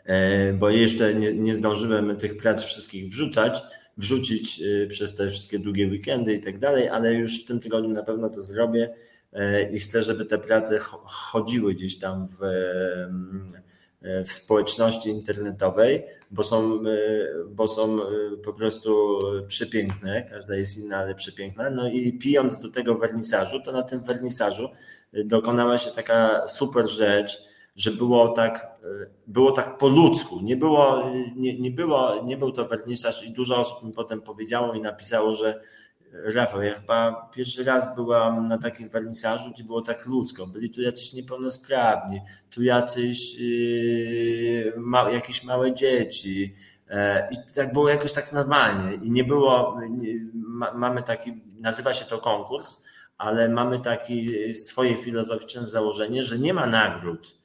e, bo jeszcze nie, nie zdążyłem tych prac wszystkich wrzucać, wrzucić e, przez te wszystkie długie weekendy i tak dalej, ale już w tym tygodniu na pewno to zrobię i chcę, żeby te prace chodziły gdzieś tam w E, w społeczności internetowej, bo są, e, bo są e, po prostu przepiękne, każda jest inna, ale przepiękna. No i pijąc do tego wernisażu, to na tym wernisażu dokonała się taka super rzecz, że było tak, było tak po ludzku. Nie, było, nie, nie, było, nie był to wernisaż i dużo osób mi potem powiedziało i napisało, że Rafał, ja chyba pierwszy raz byłam na takim wernisażu, gdzie było tak ludzko. Byli tu jacyś niepełnosprawni, tu jacyś yy, ma, jakieś małe dzieci. E, I tak było jakoś tak normalnie. I nie było, nie, ma, mamy taki, nazywa się to konkurs, ale mamy takie swoje filozoficzne założenie, że nie ma nagród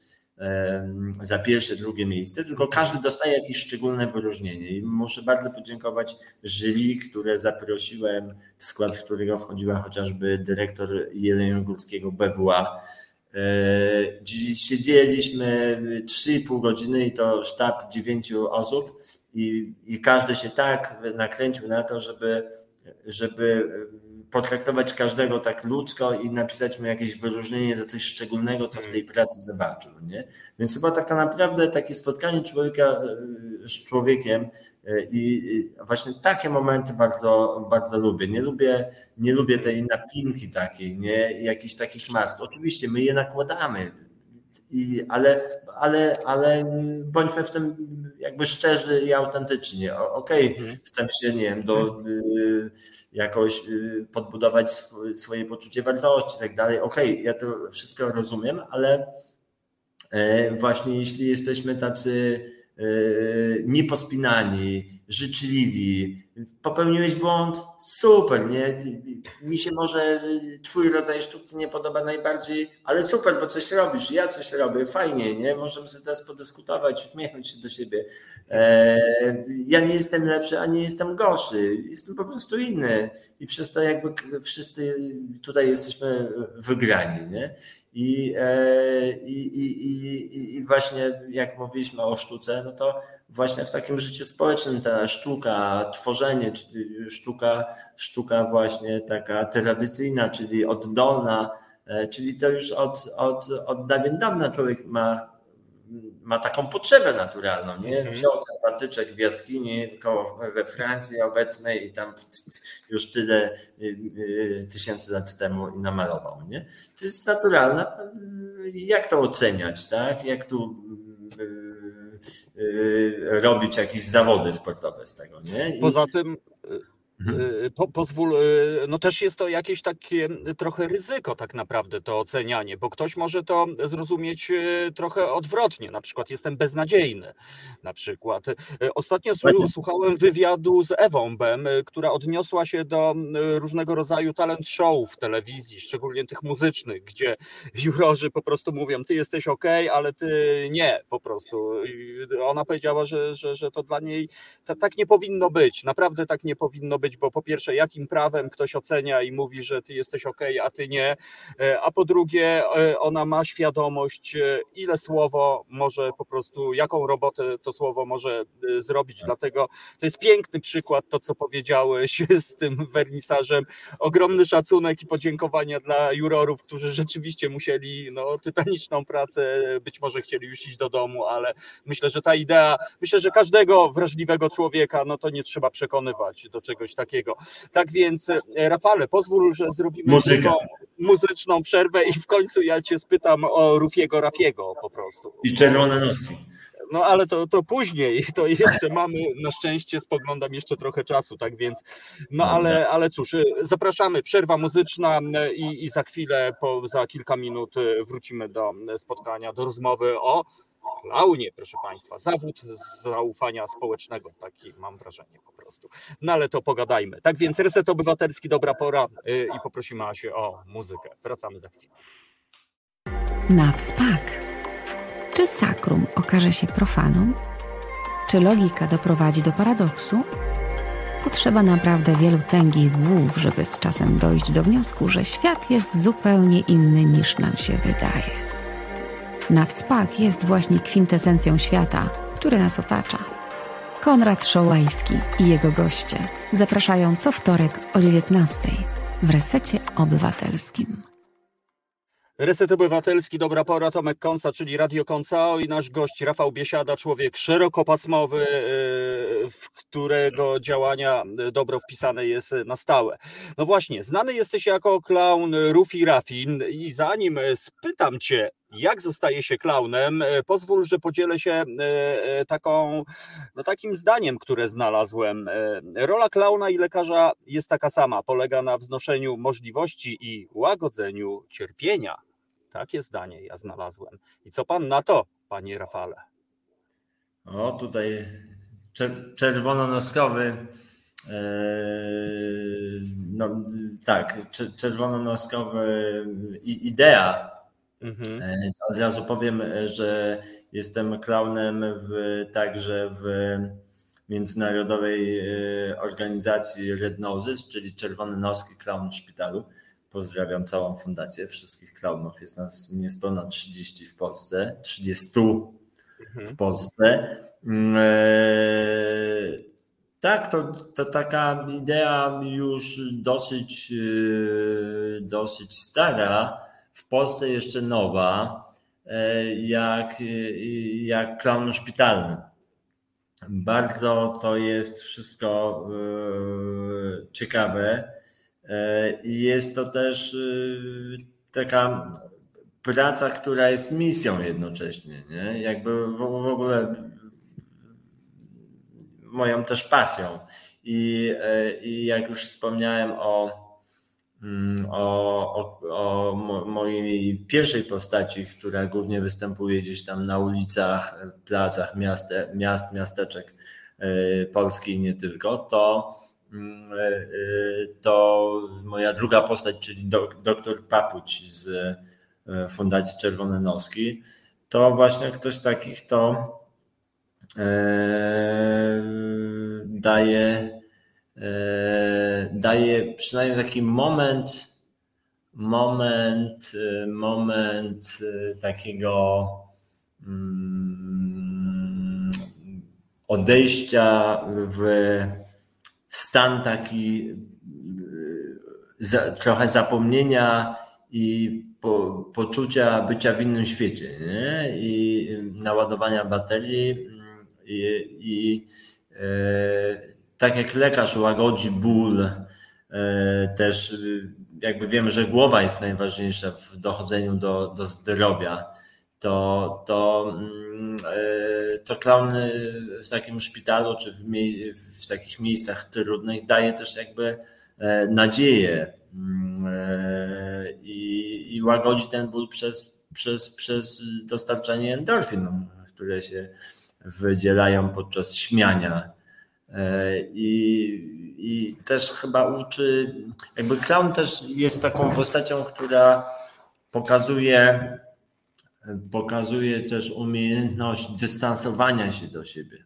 za pierwsze, drugie miejsce, tylko każdy dostaje jakieś szczególne wyróżnienie. I muszę bardzo podziękować jury, które zaprosiłem, w skład którego wchodziła chociażby dyrektor Jeleniogórskiego BWA. E, siedzieliśmy 3,5 godziny i to sztab dziewięciu osób i, i każdy się tak nakręcił na to, żeby, żeby potraktować każdego tak ludzko i napisać mu jakieś wyróżnienie za coś szczególnego, co w tej pracy zobaczył. Nie? Więc chyba tak naprawdę takie spotkanie człowieka e, z człowiekiem e, i właśnie takie momenty bardzo, bardzo lubię. Nie lubię, nie lubię tej napinki takiej, nie jakichś takich mask. Oczywiście my je nakładamy, i, ale, ale, ale bądźmy w tym jakby szczerzy i autentyczni. Okej, okay, mhm. chcemy się, nie wiem, do, y, jakoś y, podbudować swoje poczucie wartości i tak dalej. Okej, okay, ja to wszystko rozumiem, ale e, właśnie jeśli jesteśmy tacy niepospinani, życzliwi, popełniłeś błąd, super, nie? Mi się może twój rodzaj sztuki nie podoba najbardziej, ale super, bo coś robisz, ja coś robię, fajnie, nie? Możemy sobie teraz podyskutować, uśmiechnąć się do siebie. E, ja nie jestem lepszy, a nie jestem gorszy, jestem po prostu inny i przez to jakby wszyscy tutaj jesteśmy wygrani, nie? I, e, i, i, i, i właśnie jak mówiliśmy o sztuce, no to właśnie w takim życiu społecznym ta sztuka, tworzenie, sztuka, sztuka właśnie taka tradycyjna, czyli oddolna, e, czyli to już od, od, od dawien dawna człowiek ma, ma taką potrzebę naturalną, nie? Mhm. Wziął ten patyczek w jaskini koło, we Francji obecnej i tam już tyle y, y, tysięcy lat temu namalował, nie? To jest naturalne. Jak to oceniać, tak? Jak tu y, robić jakieś zawody sportowe z tego, nie? I... Poza tym Mhm. Po, pozwól, y, no też jest to jakieś takie trochę ryzyko tak naprawdę to ocenianie, bo ktoś może to zrozumieć y, trochę odwrotnie, na przykład jestem beznadziejny, na przykład. Ostatnio słuchałem wywiadu z Ewą Bem, która odniosła się do różnego rodzaju talent show w telewizji, szczególnie tych muzycznych, gdzie jurorzy po prostu mówią, ty jesteś ok, ale ty nie, po prostu. I ona powiedziała, że, że, że to dla niej tak nie powinno być, naprawdę tak nie powinno być, bo po pierwsze, jakim prawem ktoś ocenia i mówi, że ty jesteś ok, a ty nie, e, a po drugie, e, ona ma świadomość, e, ile słowo może po prostu, jaką robotę to słowo może zrobić. Tak. Dlatego to jest piękny przykład, to co powiedziałeś z tym wernisażem. Ogromny szacunek i podziękowania dla jurorów, którzy rzeczywiście musieli no, tytaniczną pracę, być może chcieli już iść do domu, ale myślę, że ta idea, myślę, że każdego wrażliwego człowieka, no to nie trzeba przekonywać do czegoś takiego. Tak więc, e, Rafale, pozwól, że zrobimy muzyczną przerwę i w końcu ja cię spytam o Rufiego Rafiego po prostu. I czerwone noski. No ale to, to później, to jeszcze mamy na szczęście, spoglądam jeszcze trochę czasu, tak więc, no ale, ale cóż, e, zapraszamy, przerwa muzyczna e, i, i za chwilę, po, za kilka minut wrócimy do spotkania, do rozmowy o klaunie, proszę Państwa. Zawód zaufania społecznego, taki mam wrażenie po prostu. No ale to pogadajmy. Tak więc Reset Obywatelski, dobra pora y, i poprosimy Asię o muzykę. Wracamy za chwilę. Na wspak. Czy sakrum okaże się profaną? Czy logika doprowadzi do paradoksu? Potrzeba naprawdę wielu tęgich głów, żeby z czasem dojść do wniosku, że świat jest zupełnie inny niż nam się wydaje. Na wspak jest właśnie kwintesencją świata, który nas otacza. Konrad Szołajski i jego goście zapraszają co wtorek o 19 w Resecie Obywatelskim. Reset Obywatelski, dobra pora, Tomek Konca, czyli Radio Koncao i nasz gość Rafał Biesiada, człowiek szerokopasmowy, yy, w którego działania dobro wpisane jest na stałe. No właśnie, znany jesteś jako klaun Rufi Rafi i zanim spytam cię, jak zostaje się klaunem, yy, pozwól, że podzielę się yy, taką, no takim zdaniem, które znalazłem. Rola klauna i lekarza jest taka sama, polega na wznoszeniu możliwości i łagodzeniu cierpienia. Takie zdanie ja znalazłem. I co pan na to, panie Rafale? O, tutaj czerwononoskowy. E, no tak, czerwononoskowy idea. Mhm. E, od razu powiem, że jestem klaunem w, także w międzynarodowej e, organizacji Red Noses, czyli Czerwony Noski Clown w szpitalu. Pozdrawiam całą fundację, wszystkich klaunów. Jest nas niespełna 30 w Polsce, 30 mhm. w Polsce. Mm, e, tak, to, to taka idea już dosyć, e, dosyć stara, w Polsce jeszcze nowa, e, jak, jak klaun szpitalny. Bardzo to jest wszystko ciekawe E, jest to też taka praca, która jest misją jednocześnie, nie? Jakby w, ogóle moją też pasją. I, e, i jak już wspomniałem o, o, o, o mojej pierwszej postaci, która głównie występuje gdzieś tam na ulicach, placach miast, miast miasteczek e, Polski i nie tylko, to Mm, e, to moja druga postać, czyli doktor Papuć z e, Fundacji Czerwone Noski, to właśnie ktoś takich to daje, daje przynajmniej taki moment, moment, moment takiego mm, odejścia w stan taki trochę zapomnienia i po, poczucia bycia w innym świecie nie? i naładowania baterii i, i e, tak jak lekarz łagodzi ból, e, też jakby wiemy, że głowa jest najważniejsza w dochodzeniu do, do zdrowia, to, to, mm, to klaun w takim szpitalu czy w, w takich miejscach trudnych daje też jakby nadzieję mm, i, i łagodzi ten ból przez, przez, przez dostarczanie endorfin, które się wydzielają podczas śmiania. E, I, I też chyba uczy, jakby clown też jest taką postacią, która pokazuje, pokazuje też umiejętność dystansowania się do siebie.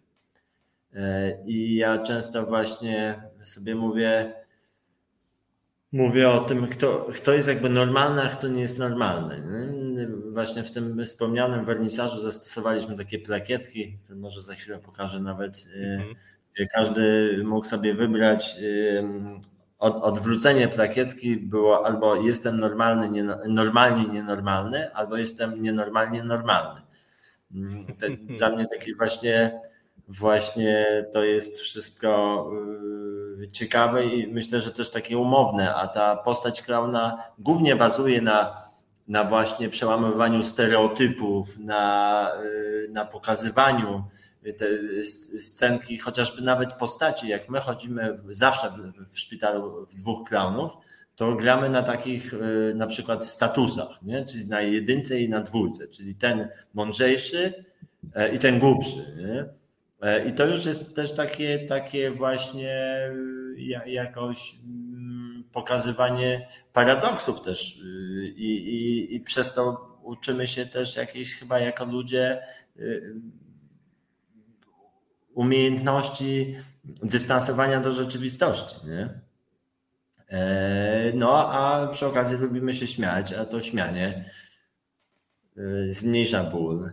E, I ja często właśnie sobie mówię, mówię o tym, kto, kto jest jakby normalny, a kto nie jest normalny. Właśnie w tym wspomnianym wernisażu zastosowaliśmy takie plakietki, które może za chwilę pokażę nawet, mm. gdzie każdy mógł sobie wybrać od, odwrócenie plakietki było albo jestem normalny, nie, normalnie nienormalny, albo jestem nienormalnie normalny. Te, dla mnie taki właśnie właśnie to jest wszystko y, ciekawe i myślę, że też takie umowne, a ta postać klauna głównie bazuje na, na właśnie przełamywaniu stereotypów, na, y, na pokazywaniu te scenki, chociażby nawet postaci, jak my chodzimy zawsze w, szpitalu w dwóch klaunów, to gramy na takich y, na przykład statusach, nie? czyli na jedynce i na dwójce, czyli ten mądrzejszy e, i ten głupszy. Nie? E, I to już jest też takie, takie właśnie jakoś mm, pokazywanie paradoksów też i, i, i przez to uczymy się też jakieś chyba jako ludzie umiejętności dystansowania do rzeczywistości. Nie? E, no, a przy okazji lubimy się śmiać, a to śmianie y, zmniejsza ból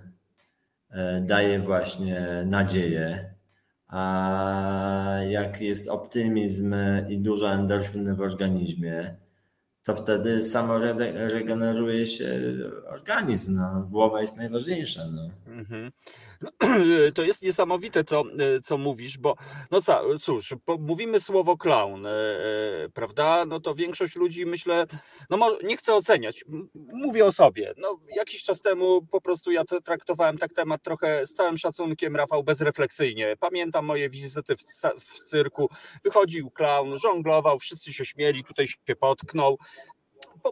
E, daje właśnie nadzieję. A jak jest optymizm i dużo endorfin w organizmie, to wtedy samo regeneruje się organizm. No. Głowa jest najważniejsza. No. Mhm. To jest niesamowite, co, co mówisz, bo no co, cóż, mówimy słowo clown, e, e, prawda? No to większość ludzi myślę, no nie chcę oceniać, mówię o sobie. No, jakiś czas temu po prostu ja traktowałem tak temat trochę z całym szacunkiem, Rafał, bezrefleksyjnie. Pamiętam moje wizyty w, w cyrku, wychodził clown, żonglował, wszyscy się śmieli, tutaj się potknął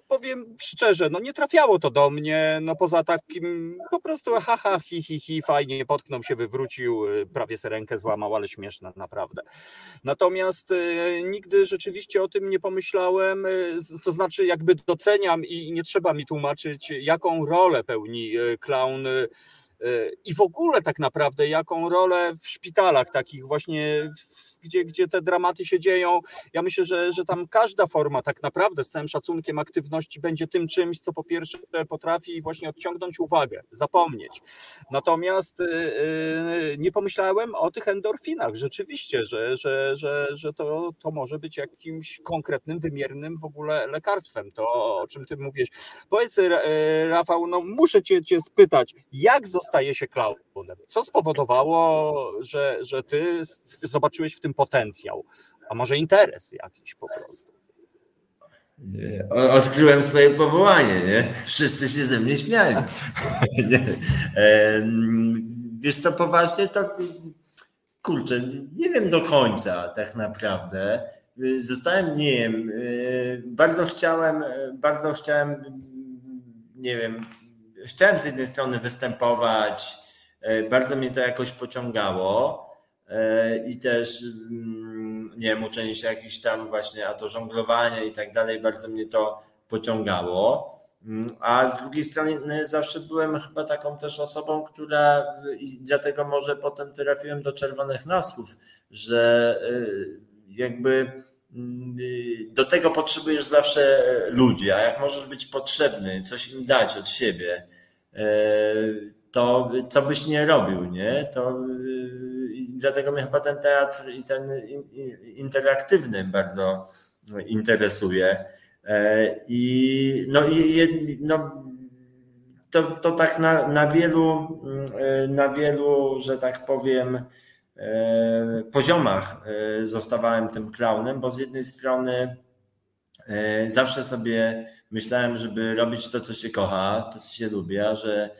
powiem szczerze, no nie trafiało to do mnie, no poza takim po prostu haha, hi, hi, hi, fajnie, potknął się, wywrócił, y, prawie se rękę złamał, ale śmieszne, naprawdę. Natomiast y, nigdy rzeczywiście o tym nie pomyślałem, y, to znaczy jakby doceniam i nie trzeba mi tłumaczyć, jaką rolę pełni clown i w ogóle tak naprawdę jaką rolę w szpitalach takich właśnie gdzie, gdzie te dramaty się dzieją. Ja myślę, że, że tam każda forma tak naprawdę z całym szacunkiem aktywności będzie tym czymś, co po pierwsze potrafi właśnie odciągnąć uwagę, zapomnieć. Natomiast yy, nie pomyślałem o tych endorfinach. Rzeczywiście, że, że, że, że to, to może być jakimś konkretnym, wymiernym w ogóle lekarstwem. To, o czym ty mówisz. Powiedz, Rafał, no muszę cię, cię spytać, jak zostaje się klaunem? Co spowodowało, że, że ty zobaczyłeś w tym potencjał, a może interes jakiś po prostu? Odkryłem swoje powołanie, nie? Wszyscy się ze mnie śmiali. Wiesz co, poważnie to kurczę, nie wiem do końca tak naprawdę. Zostałem, nie wiem, bardzo chciałem, bardzo chciałem, nie wiem, chciałem z jednej strony występować, bardzo mnie to jakoś pociągało. E, i też mm, nie wiem, uczenie się jakichś tam właśnie, a to żonglowania i tak dalej, bardzo mnie to pociągało. Mm, a z drugiej strony zawsze byłem chyba taką też osobą, która i dlatego może potem trafiłem do czerwonych nosów, że y, jakby mm, do tego potrzebujesz zawsze ludzi, a jak możesz być potrzebny, coś im dać od siebie, e, to co byś nie robił, nie? To y, dlatego mnie chyba ten teatr i ten interaktywny bardzo interesuje. E, I no i no, to, to tak na, na wielu, e, na wielu, że tak powiem, e, poziomach zostawałem tym klaunem, bo z jednej strony zawsze sobie myślałem, żeby robić to, co się kocha, to, co się lubi, a że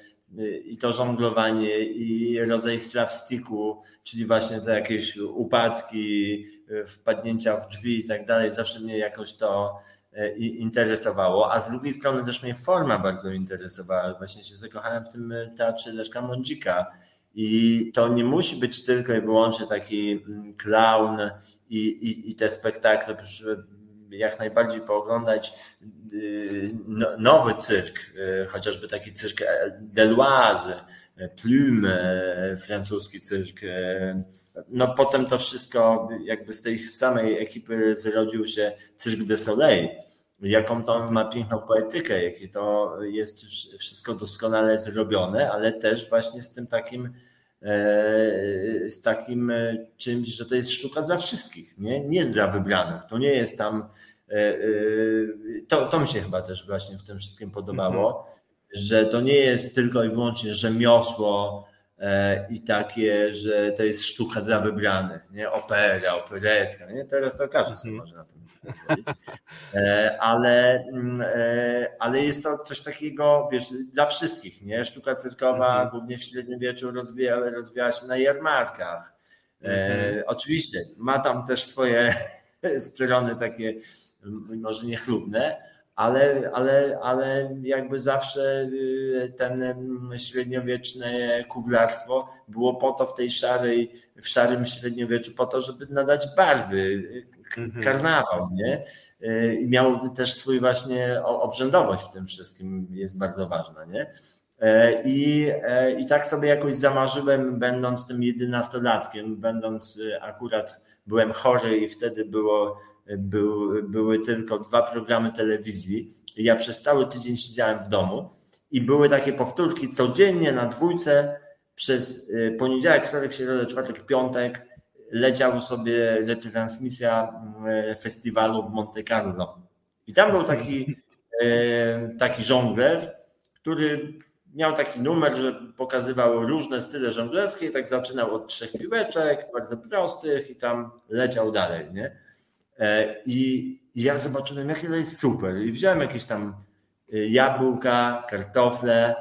i to żonglowanie, i rodzaj slapsticku, czyli właśnie te jakieś upadki, wpadnięcia w drzwi i tak dalej, zawsze mnie jakoś to e, interesowało, a z drugiej strony też mnie forma bardzo interesowała. Właśnie się zakochałem w tym teatrze Leszka Mądzika i to nie musi być tylko i wyłącznie taki mm, clown i, i, i te spektakle, jak najbardziej pooglądać y, no, nowy cyrk, y, chociażby taki cyrk Deloise, Plume, francuski cyrk. No potem to wszystko jakby z tej samej ekipy zrodził się Cyrk de Soleil. Jaką to ma piękną poetykę, jakie to jest wszystko doskonale zrobione, ale też właśnie z tym takim z takim czymś, że to jest sztuka dla wszystkich, nie, nie dla wybranych. To nie jest tam E, e, to, to mi się chyba też właśnie w tym wszystkim podobało, mhm. że to nie jest tylko i wyłącznie rzemiosło e, i takie, że to jest sztuka dla wybranych, nie? Opera, operetka, nie? Teraz to każdy sobie mhm. może na tym powiedzieć. Ale, mm, ale jest to coś takiego, wiesz, dla wszystkich, nie? Sztuka cyrkowa mhm. głównie w średniowieczu rozwijała, rozwijała się na jarmarkach. Mhm. Oczywiście ma tam też swoje strony takie może niechlubne, ale, ale, ale jakby zawsze y, ten średniowieczne kuglarstwo było po to w tej szarej, w szarym średniowieczu, po to, żeby nadać barwy, mhm. karnawał, nie? Y, I miał też swój właśnie obrzędowość w tym wszystkim jest bardzo ważna, nie? E, I, e, I tak sobie jakoś zamarzyłem, będąc tym jedenastolatkiem, będąc y, akurat byłem chory i wtedy było był, były tylko dwa programy telewizji. Ja przez cały tydzień siedziałem w domu i były takie powtórki codziennie na dwójce przez y, poniedziałek, wtorek, środę, czwartek, piątek leciała sobie retransmisja y, festiwalu w Monte Carlo. I tam był taki, y, taki żongler, który miał taki numer, że pokazywał różne style żonglerskie tak zaczynał od trzech piłeczek, bardzo prostych i tam leciał dalej, nie? E, I ja zobaczyłem, jakie to jest super. I wziąłem jakieś tam e, jabłka, kartofle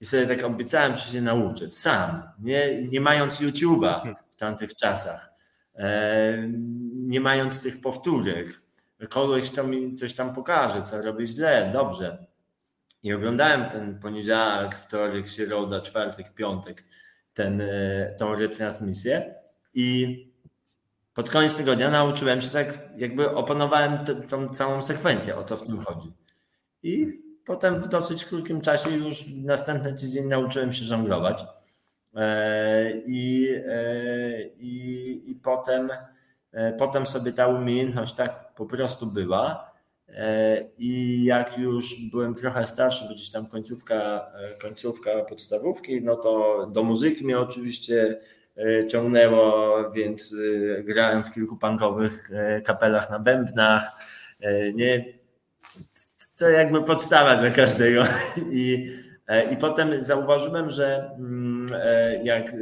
i sobie tak obiecałem, że się nauczę sam, nie, nie mając YouTube'a w tamtych czasach, e, nie mając tych powtórek. Kogoś to mi coś tam pokaże, co robię źle, dobrze. I oglądałem ten poniedziałek, wtorek, środa, czwartek, piątek, ten, retransmisję i pod koniec tygodnia nauczyłem się tak, jakby opanowałem tą całą sekwencję, o co w tym chodzi. I potem w dosyć krótkim czasie już następny tydzień nauczyłem się żonglować. E, I, e, i, i potem, e, potem sobie ta umiejętność tak po prostu była. I jak już byłem trochę starszy, bo gdzieś tam końcówka, końcówka podstawówki, no to do muzyki mnie oczywiście ciągnęło, więc e, grałem w kilku punkowych e, kapelach na bębnach. Nie, to jakby podstawa dla każdego. I, i potem zauważyłem, że mm, jak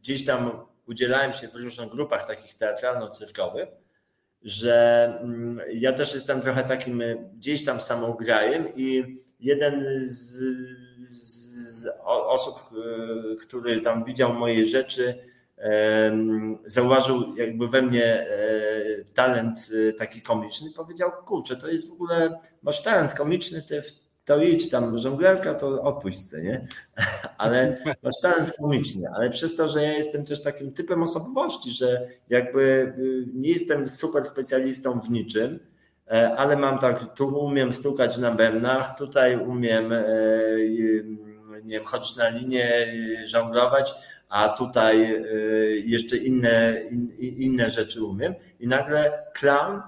gdzieś tam udzielałem się w różnych grupach takich teatralno-cyrkowych, że mm, ja też jestem trochę takim gdzieś tam samougrajem i jeden z, z osób, który tam widział moje rzeczy, zauważył jakby we mnie e, talent e, taki komiczny, powiedział, kurczę, to jest w ogóle, masz talent komiczny, ty to idź tam, żonglerka to odpuść sobie, nie? Ale masz talent komiczny, ale przez to, że ja jestem też takim typem osobowości, że jakby y, nie jestem super specjalistą w niczym, e, ale mam tak, tu umiem stukać na bębnach, tutaj umiem nie wiem, chodzić na linię, żonglować, a tutaj y, jeszcze inne, inne rzeczy umiem. I nagle clown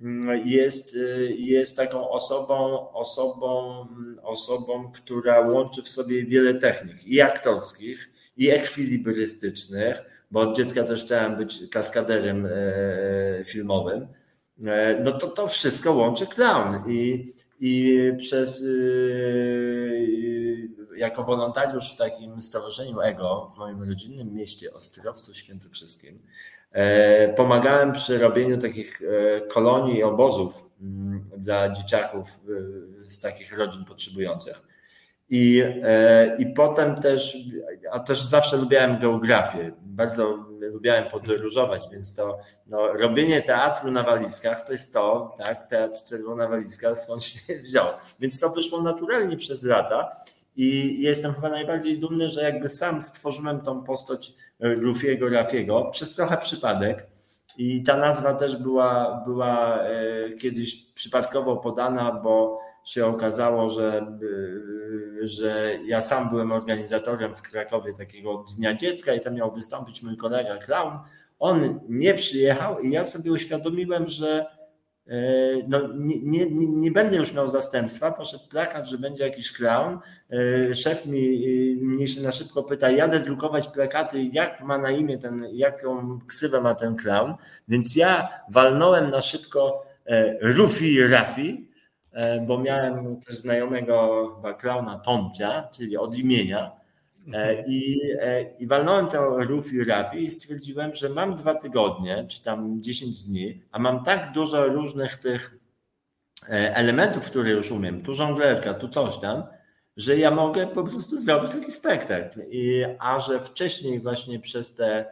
mm, jest, y, jest taką osobą, osobą, osobą, która łączy w sobie wiele technik i aktorskich, i ekwilibrystycznych, bo od dziecka też chciałem być kaskaderem e, filmowym. E, no to to wszystko łączy clown i, i przez y, jako wolontariusz w takim stowarzyszeniu EGO w moim rodzinnym mieście Ostrowcu Świętokrzyskim e, pomagałem przy robieniu takich e, kolonii i obozów mm, dla dzieciaków e, z takich rodzin potrzebujących. I, I potem też, a też zawsze lubiałem geografię, bardzo lubiałem podróżować, więc to no, robienie teatru na walizkach to jest to, tak, teatr Czerwona Walizka skąd się wziął. Więc to wyszło naturalnie przez lata i jestem chyba najbardziej dumny, że jakby sam stworzyłem tą postać Rufiego Rafiego przez trochę przypadek. I ta nazwa też była, była e, kiedyś przypadkowo podana, bo się okazało, że, e, że ja sam byłem organizatorem w Krakowie takiego Dnia Dziecka i tam miał wystąpić mój kolega clown. On nie przyjechał i ja sobie uświadomiłem, że e, no, nie, nie, nie, będę już miał zastępstwa. Poszedł plakat, że będzie jakiś clown. Szef mi, mnie się na szybko pyta, jadę drukować plakaty, jak ma na imię ten, jaką ksywę ma ten clown. Więc ja walnąłem na szybko Rufi Rafi, E, bo miałem też znajomego chyba klauna Tomcia, czyli od imienia. E, mhm. I, e, I walnąłem to Rufi Rafi i stwierdziłem, że mam dwa tygodnie, czy tam 10 dni, a mam tak dużo różnych tych elementów, które już umiem, tu żonglerka, tu coś tam, że ja mogę po prostu zrobić taki spektakl. I, a że wcześniej właśnie przez te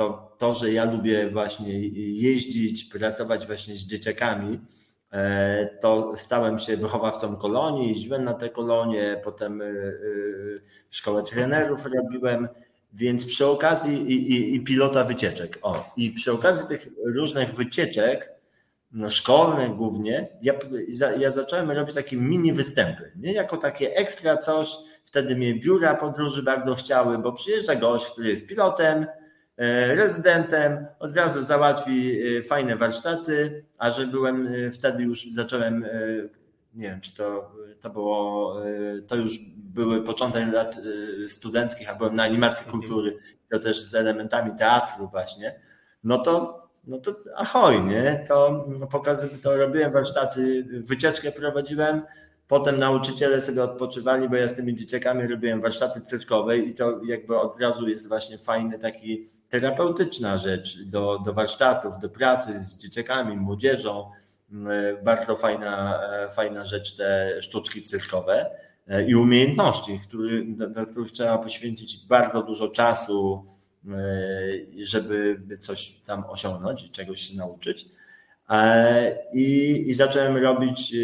to, to, że ja lubię właśnie jeździć, pracować właśnie z dzieciakami, e, to stałem się wychowawcą kolonii, jeździłem na te kolonie, potem e, e, szkołę trenerów robiłem, więc przy okazji i, i, i pilota wycieczek. O, i przy okazji tych różnych wycieczek, no szkolnych głównie, ja, ja zacząłem robić takie mini występy, nie jako takie ekstra coś. Wtedy mnie biura podróży bardzo chciały, bo przyjeżdża gość, który jest pilotem, E, rezydentem, od razu załatwi e, fajne warsztaty, a że byłem e, wtedy już zacząłem, nie wiem, czy to, to było, to już były początek lat studenckich, a byłem na animacji mhm. kultury, to też z elementami teatru właśnie, no to no to ahoj, nie? To pokazy, to robiłem warsztaty, wycieczkę prowadziłem, Potem nauczyciele sobie odpoczywali, bo ja z tymi dzieciakami robiłem warsztaty cyrkowe i to jakby od razu jest właśnie fajny taki terapeutyczna rzecz do, do warsztatów, do pracy z dzieciakami, młodzieżą. Mm, bardzo fajna, e, fajna rzecz te sztuczki cyrkowe e, i umiejętności, który, do, do których trzeba poświęcić bardzo dużo czasu, e, żeby coś tam osiągnąć i czegoś się nauczyć. I, I zacząłem robić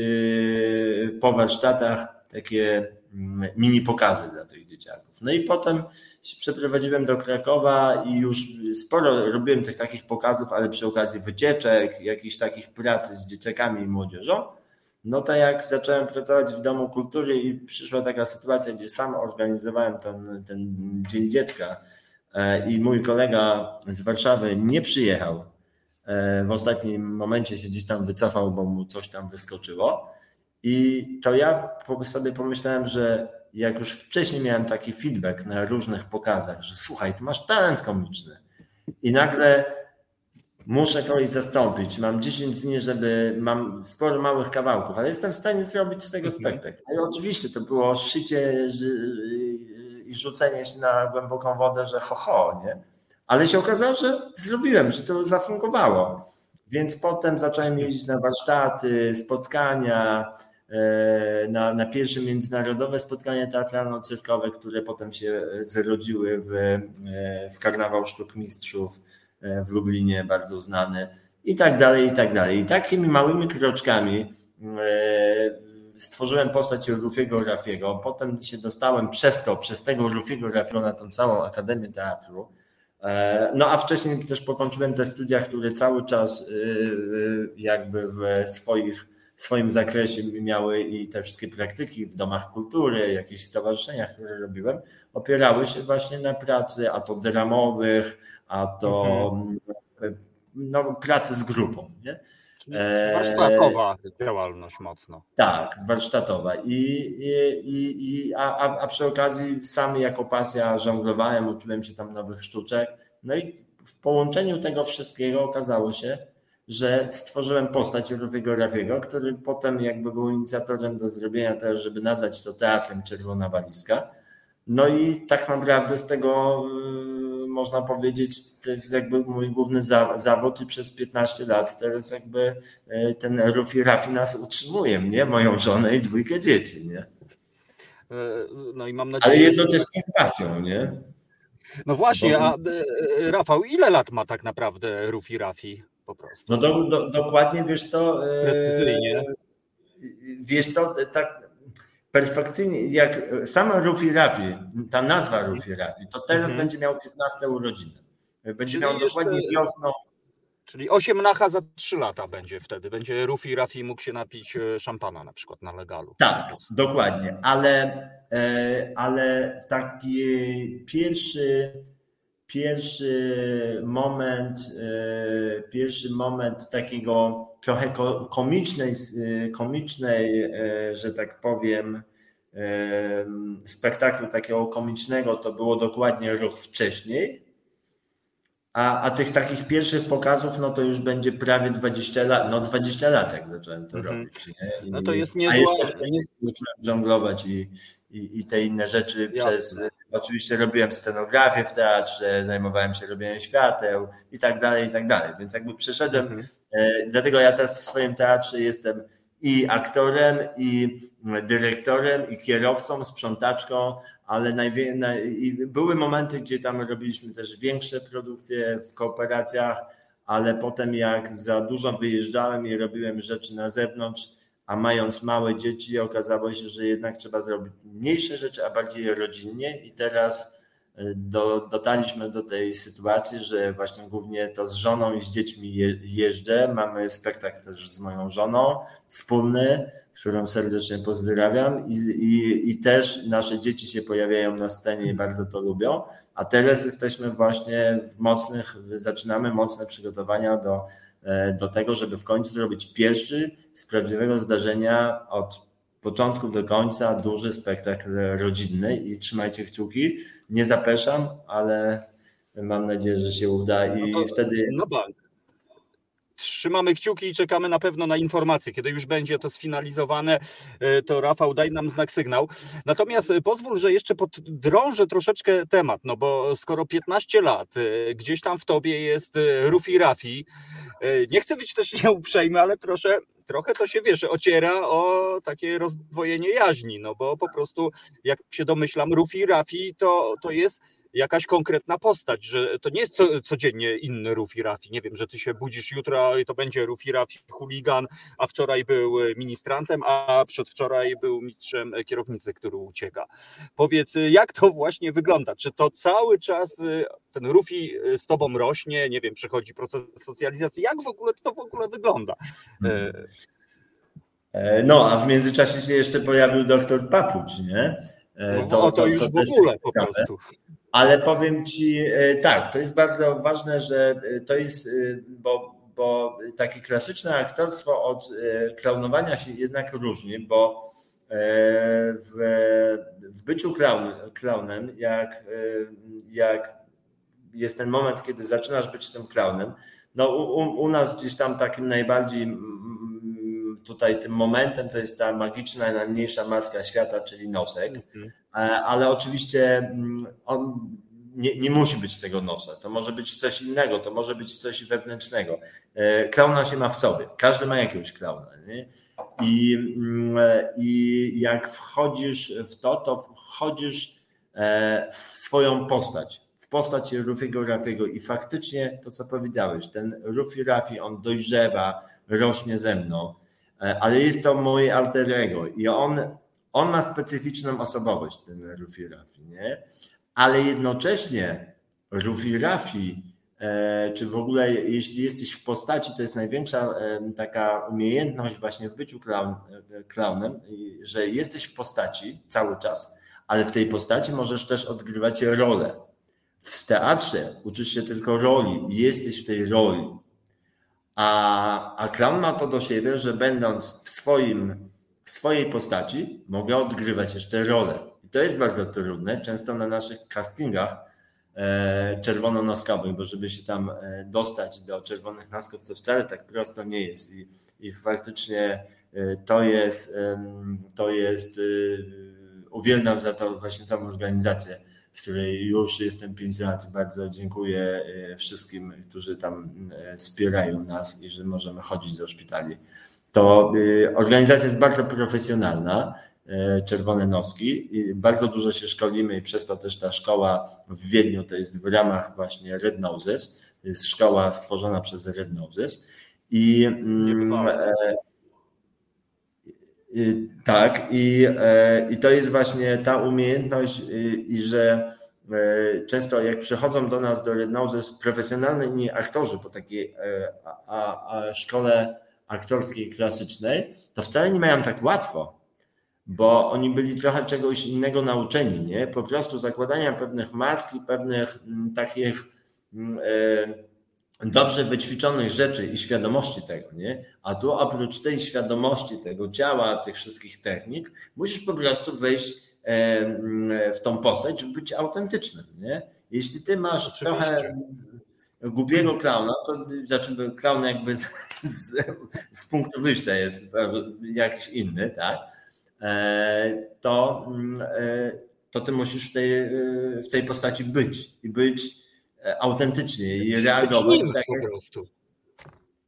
po warsztatach takie mm, mini pokazy dla tych dzieciaków. No i potem się przeprowadziłem do Krakowa i już sporo robiłem tych takich pokazów, ale przy okazji wycieczek, jakichś takich pracy z dzieciakami i młodzieżą. No to jak zacząłem pracować w Domu Kultury i przyszła taka sytuacja, gdzie sam organizowałem ten, ten Dzień Dziecka e, i mój kolega z Warszawy nie przyjechał. E, w ostatnim momencie się gdzieś tam wycofał, bo mu coś tam wyskoczyło. I to ja sobie pomyślałem, że jak już wcześniej miałem taki feedback na różnych pokazach, że słuchaj, ty masz talent komiczny i nagle muszę kogoś zastąpić. Mam 10 dni, żeby mam sporo małych kawałków, ale jestem w stanie zrobić z tego mhm. spektakl. No i oczywiście to było szycie i rzucenie się na głęboką wodę, że ho, ho, nie? Ale się okazało, że zrobiłem, że to zafunkowało. Więc potem zacząłem jeździć na warsztaty, spotkania, E, na, na pierwsze międzynarodowe spotkania teatralno-cyrkowe, które potem się zrodziły w, e, w Karnawał Sztuk Mistrzów e, w Lublinie, bardzo znany i tak dalej, i tak dalej. I takimi małymi kroczkami stworzyłem postać Rufiego Rafiego, potem się dostałem przez to, przez tego Rufiego Rafiego na tą całą Akademię Teatru, no a wcześniej też pokończyłem te studia, które cały czas jakby w swoich swoim zakresie miały i te wszystkie praktyki w domach kultury, jakichś stowarzyszeniach, które robiłem, opierały się właśnie na pracy, a to dramowych, a to mhm. no, pracy z grupą. Nie? Warsztatowa działalność mocno. Tak, warsztatowa. I, i, i, a, a przy okazji sam jako pasja żonglowałem, uczyłem się tam nowych sztuczek. No i w połączeniu tego wszystkiego okazało się, że stworzyłem postać Rufiego Rafiego, który potem jakby był inicjatorem do zrobienia tego, żeby nazwać to teatrem Czerwona Walizka. No i tak naprawdę z tego można powiedzieć, to jest jakby mój główny zawód i przez 15 lat teraz jakby ten Rufi Rafi nas utrzymuje, mnie, moją żonę i dwójkę dzieci, nie? No i mam nadzieję, Ale jednocześnie z pasją, nie? No właśnie, a Rafał, ile lat ma tak naprawdę Rufi Rafi po prostu? No do, do, dokładnie, wiesz co? Precyzyjnie. Wiesz co, tak perfekcyjnie, jak sama Rufi Rafi, ta nazwa Rufi Rafi, to teraz mhm. będzie miał 15 urodziny. Będzie Czyli miał dokładnie wiosną. Czyli 8 nacha za 3 lata będzie wtedy. Będzie Rufi Rafi mógł się napić e, szampana na przykład na legalu. Tak, dokładnie. Ale, e, ale taki pierwszy pierwszy moment, e, pierwszy moment takiego trochę komicznej, e, komicznej, e, że tak powiem, spektaklu takiego komicznego to było dokładnie rok wcześniej. A, a tych takich pierwszych pokazów, no to już będzie prawie 20 lat, no 20 lat jak zacząłem to mhm. robić. I, no to jest niezła... A jeszcze nie żonglować i, i, i te inne rzeczy Jasne. przez. Oczywiście robiłem scenografię w teatrze, zajmowałem się robieniem świateł i tak dalej, i tak dalej. Więc jakby przeszedłem, mhm. e, dlatego ja teraz w swoim teatrze jestem i aktorem, i dyrektorem, i kierowcą, sprzątaczką, ale najwie, naj, były momenty, gdzie tam robiliśmy też większe produkcje w kooperacjach, ale potem jak za dużo wyjeżdżałem i robiłem rzeczy na zewnątrz, a mając małe dzieci okazało się, że jednak trzeba zrobić mniejsze rzeczy, a bardziej rodzinnie. I teraz e, do, dotarliśmy do tej sytuacji, że właśnie głównie to z żoną i z dziećmi jeżdżę. Mamy spektakl też z moją żoną wspólny, którą serdecznie pozdrawiam. I, i, i też nasze dzieci się pojawiają na scenie i bardzo to lubią, a teraz jesteśmy właśnie w mocnych, zaczynamy mocne przygotowania do do tego, żeby w końcu zrobić pierwszy z prawdziwego zdarzenia od początku do końca duży spektakl rodzinny i trzymajcie kciuki. Nie zapeszam, ale mam nadzieję, że się uda i no to, wtedy. No bank. Trzymamy kciuki i czekamy na pewno na informacje. Kiedy już będzie to sfinalizowane, e, to Rafał daj nam znak sygnał. Natomiast e, pozwól, że jeszcze poddrążę troszeczkę temat, no bo skoro 15 lat gdzieś tam w tobie jest Rufi Rafi, E, nie chcę być też nieuprzejmy, ale trosze, trochę to się wiesz, ociera o takie rozdwojenie jaźni, no bo po prostu, jak się domyślam, Rufi Rafi to, to jest jakaś konkretna postać, że to nie jest co, codziennie inny Rufi Rafi. Nie wiem, że ty się budzisz jutro i to będzie Rufi Rafi chuligan, a wczoraj był ministrantem, a przedwczoraj był mistrzem kierownicy, który ucieka. Powiedz, jak to właśnie wygląda? Czy to cały czas ten Rufi z tobą rośnie, nie wiem, przechodzi proces socjalizacji? Jak w ogóle to w ogóle wygląda? E, no, a w międzyczasie się jeszcze pojawił doktor Papucz, nie? E, no, to, to, to już to w ogóle po prostu. Ale powiem Ci e, tak, to jest bardzo ważne, że e, to jest, e, bo, bo takie klasyczne aktorstwo od klaunowania się jednak różni, bo w, w byciu klaun, klaunem, jak, jak jest ten moment, kiedy zaczynasz być tym klaunem, no u, u nas gdzieś tam takim najbardziej tutaj tym momentem to jest ta magiczna, najmniejsza maska świata, czyli nosek. Mhm. Ale oczywiście mm, on nie, nie, musi być tego nosa. To może być coś innego, to może być coś wewnętrznego. E, klauna się ma w sobie. Każdy ma jakiegoś klauna. Nie? I, mm, I jak wchodzisz w to, to wchodzisz e, w swoją postać, w postać Rufiego Rafiego i faktycznie to, co powiedziałeś, ten Rufi Rafi, on dojrzewa, rośnie ze mną E, ale jest to mój alter ego i on, on ma specyficzną osobowość, ten Rufi Rafi, nie? Ale jednocześnie Rufi Rafi, e, czy w ogóle jeśli jesteś w postaci, to jest największa e, taka umiejętność właśnie w byciu clown, clownem, że jesteś w postaci cały czas, ale w tej postaci możesz też odgrywać rolę. W teatrze uczysz się tylko roli i jesteś w tej roli. A, a ma to do siebie, że będąc w, swoim, w swojej postaci, mogę odgrywać jeszcze rolę. I to jest bardzo trudne. Często na naszych castingach e, czerwono-noskowych, bo żeby się tam e, dostać do czerwonych nosków, to wcale tak prosto nie jest. I, i faktycznie e, to jest, to jest, uwielbiam za to właśnie tą organizację w której już jestem pięć lat. Bardzo dziękuję wszystkim, którzy tam wspierają nas i że możemy chodzić do szpitali. To organizacja jest bardzo profesjonalna E, Czerwone Noski i bardzo dużo się szkolimy i przez to też ta szkoła w Wiedniu to jest w ramach właśnie Red Noses, to jest szkoła stworzona przez Red Noses i mm, e, i, tak, i, e, i to jest właśnie ta umiejętność, i, i że często jak przychodzą do nas do Red profesjonalni aktorzy po takiej a, a, a szkole aktorskiej klasycznej, to wcale nie mają tak łatwo bo oni byli trochę czegoś innego nauczeni, nie? Po prostu zakładania pewnych mask i pewnych mm, takich e, dobrze wyćwiczonych rzeczy i świadomości tego, nie? A tu oprócz tej świadomości tego ciała, tych wszystkich technik, musisz po prostu wejść w tą postać, żeby być autentycznym, nie? Jeśli ty masz Oczywiście. trochę głupiego klauna, to znaczy klaun jakby z, z, z punktu wyjścia jest jakiś inny, tak? E, to, mm, e, to ty musisz w tej, w tej postaci być i być autentycznie i reagować. Tak, po prostu.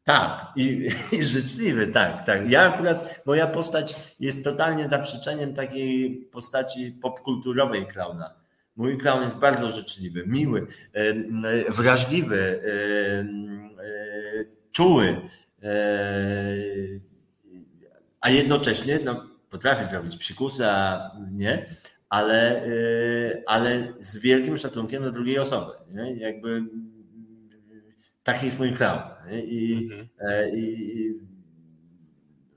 Tak, i, i życzliwy, tak, tak. Ja akurat, moja postać jest totalnie zaprzeczeniem takiej postaci popkulturowej klauna. Mój klaun jest bardzo życzliwy, miły, wrażliwy, czuły, a jednocześnie no, potrafi zrobić psikusa, nie? Ale, y, ale z wielkim szacunkiem do drugiej osoby. Nie? Jakby taki jest mój clown. I, mhm. E, i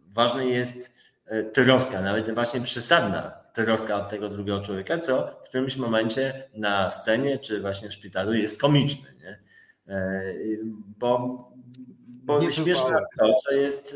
ważne jest e, troska, nawet właśnie przesadna troska od tego drugiego człowieka, co w którymś momencie na scenie czy właśnie w szpitalu jest komiczne. Nie? E, bo bo śmieszne to, co jest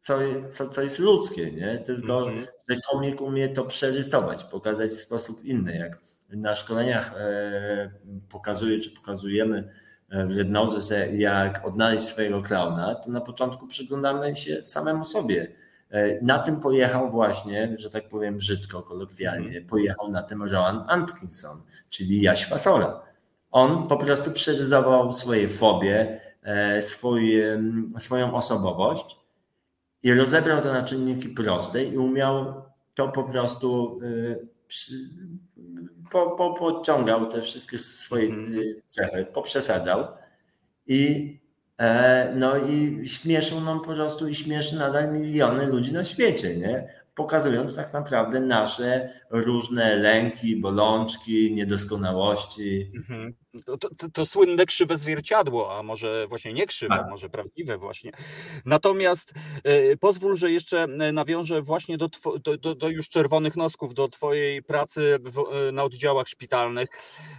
co, co, co jest ludzkie, nie? Tylko, -hmm. Że komik umie to przerysować, pokazać w sposób inny. Jak na szkoleniach e, pokazuje, czy pokazujemy e, w Rednozy, jak odnaleźć swojego klauna, to na początku przyglądamy się samemu sobie. E, na tym pojechał właśnie, że tak powiem brzydko, kolokwialnie, -hmm. pojechał na tym Rowan Atkinson, czyli Jaś Fasola. On po prostu przerysował swoje fobie, swój, swoją osobowość i rozebrał to na czynniki proste i umiał to po prostu y, po, po, podciągał te wszystkie swoje mhm. y, cechy, poprzesadzał i e, no i śmieszył nam po prostu i śmieszy nadal miliony ludzi na świecie, nie? Pokazując tak naprawdę nasze różne lęki, bolączki, niedoskonałości. Mhm. To, to, to, słynne krzywe zwierciadło, a może właśnie nie krzywe, tak. może prawdziwe właśnie. Natomiast e, pozwól, że jeszcze e, nawiążę właśnie do, do, do, do, już czerwonych nosków, do twojej pracy w, e, na oddziałach szpitalnych.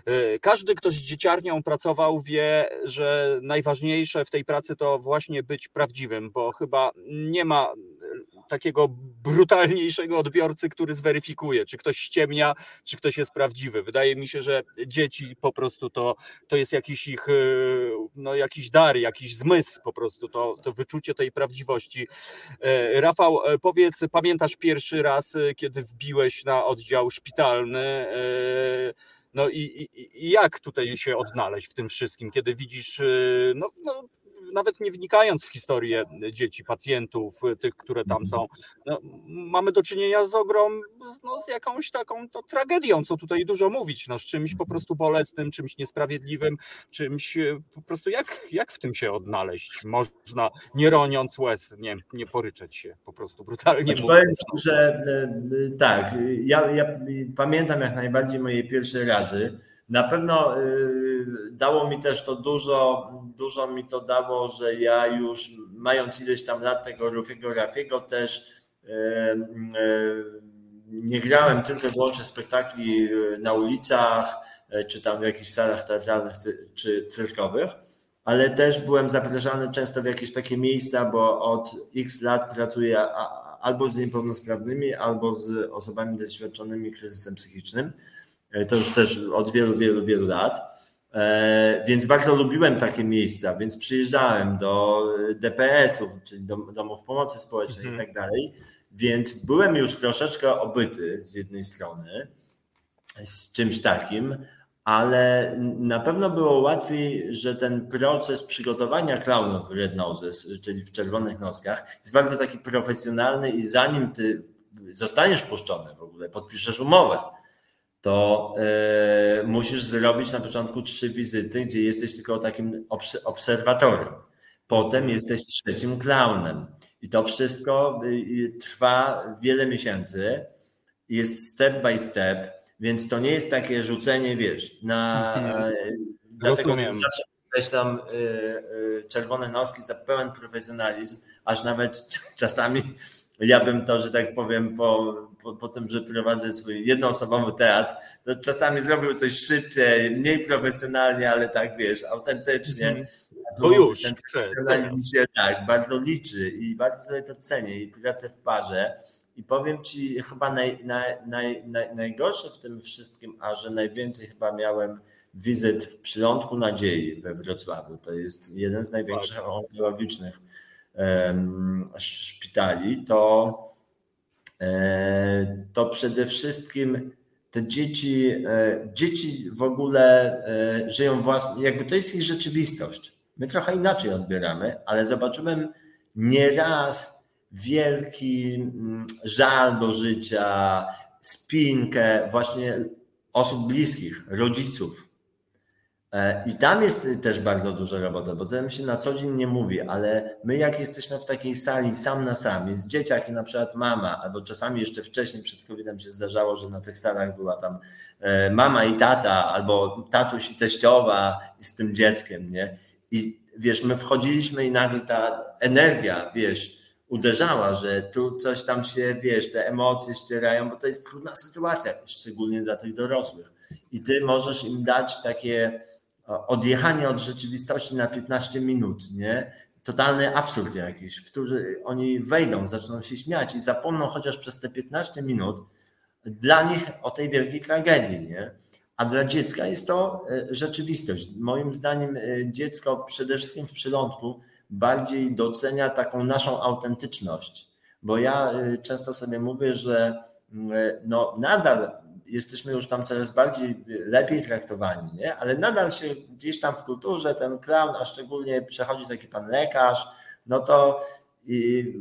E, każdy, kto z dzieciarnią pracował, wie, że najważniejsze w tej pracy to właśnie być prawdziwym, bo chyba nie ma takiego brutalniejszego odbiorcy, który zweryfikuje, czy ktoś ściemnia, czy ktoś jest prawdziwy. Wydaje mi się, że dzieci po prostu to, to jest jakiś ich e, no, jakiś dar, jakiś zmysł po prostu, to, to wyczucie tej prawdziwości. E, Rafał, e, powiedz, pamiętasz pierwszy raz, kiedy wbiłeś na oddział szpitalny? No i, i, i jak tutaj się odnaleźć w tym wszystkim, kiedy widzisz no, no nawet nie wnikając w historię dzieci, pacjentów, tych, które tam są, no, mamy do czynienia z ogrom, no, z jakąś taką to tragedią, co tutaj dużo mówić, no, z czymś po prostu bolesnym, czymś niesprawiedliwym, czymś e, po prostu jak, jak w tym się odnaleźć? Można nie roniąc łez, nie, nie poryczeć się, po prostu brutalnie znaczy, Powiem, że e, tak, ja, ja pamiętam jak najbardziej moje pierwsze razy, na pewno y, dało mi też to dużo, dużo mi to dało, że ja już mając ileś tam lat tego Rufiego Rafiego też y, y, nie grałem tylko i wyłącznie spektakli na ulicach, czy tam w jakichś salach teatralnych czy cyrkowych, ale też byłem zapraszany często w jakieś takie miejsca, bo od x lat pracuję albo z niepełnosprawnymi, albo z osobami doświadczonymi kryzysem psychicznym. E, to już też od wielu, wielu, wielu lat. E, więc bardzo lubiłem takie miejsca, więc przyjeżdżałem do DPS-ów, czyli do domów pomocy społecznej -hmm. i mhm. tak dalej. Więc byłem już troszeczkę obyty z jednej strony, z czymś takim, ale na pewno było łatwiej, że ten proces przygotowania klaunów w Red Noses, czyli w czerwonych noskach, jest bardzo taki profesjonalny i zanim ty zostaniesz puszczony w ogóle, podpiszesz umowę, to yy, musisz zrobić na początku trzy wizyty, gdzie jesteś tylko takim obserwatorem. Potem jesteś trzecim klaunem. I to wszystko y, trwa wiele miesięcy. Jest step by step więc to nie jest takie rzucenie, wiesz, na. Mhm. Dlatego zawsze podkreślam y, y, czerwone noski za pełen profesjonalizm, aż nawet czasami ja bym to, że tak powiem, po, po, po tym, że prowadzę swój jednoosobowy teatr, to czasami zrobił coś szybciej, mniej profesjonalnie, ale tak wiesz, autentycznie. Mhm. Bo już ten chcę. Się, tak, bardzo liczy i bardzo sobie to cenię i pracę w parze. I powiem Ci chyba naj, naj, naj, naj, najgorsze w tym wszystkim, a że najwięcej chyba miałem wizyt w Przylądku Nadziei we Wrocławiu. To jest jeden z największych onkologicznych um, szpitali. To, to przede wszystkim te dzieci, e, dzieci w ogóle e, żyją własną, jakby to jest ich rzeczywistość. My trochę inaczej odbieramy, ale zobaczyłem nieraz wielki mm, żal do życia, spinkę właśnie osób bliskich, rodziców. E, I tam jest też bardzo dużo roboty, bo tym się na co dzień nie mówi, ale my jak jesteśmy w takiej sali sam na sam, z dzieciaki na przykład mama, albo czasami jeszcze wcześniej przed COVID-em się zdarzało, że na tych salach była tam e, mama i tata, albo tatuś i teściowa z tym dzieckiem, nie? I wiesz, my wchodziliśmy i nagle ta energia, wiesz, uderzała, że tu coś tam się, wiesz, te emocje ścierają, bo to jest trudna sytuacja, szczególnie dla tych dorosłych. I ty możesz im dać takie odjechanie od rzeczywistości na 15 minut, nie? Totalny absurd jakiś, w który oni wejdą, zaczną się śmiać i zapomną chociaż przez te 15 minut dla nich o tej wielkiej tragedii, nie? A dla dziecka jest to e, rzeczywistość. Moim zdaniem e, dziecko przede wszystkim w przylądku bardziej docenia taką naszą autentyczność. Bo ja y, często sobie mówię, że mm, no nadal jesteśmy już tam coraz bardziej lepiej traktowani, nie? ale nadal się gdzieś tam w kulturze ten clown, a szczególnie przechodzi taki pan lekarz, no to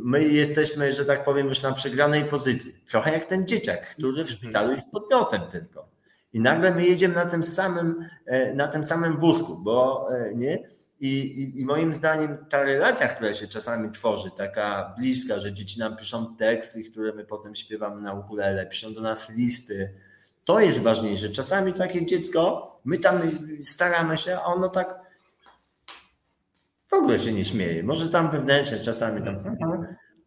my jesteśmy, że tak powiem, już na przegranej pozycji. Trochę jak ten dzieciak, który w mhm. szpitalu jest podmiotem tylko. I nagle my jedziemy na tym samym, e, na tym samym wózku, bo e, nie? I, i, I, moim zdaniem ta relacja, która się czasami tworzy, taka bliska, że dzieci nam piszą teksty, które my potem śpiewamy na ukulele, piszą do nas listy, to jest ważniejsze. Czasami takie dziecko, my tam staramy się, a ono tak w ogóle się nie śmieje. Może tam wewnętrznie czasami tam,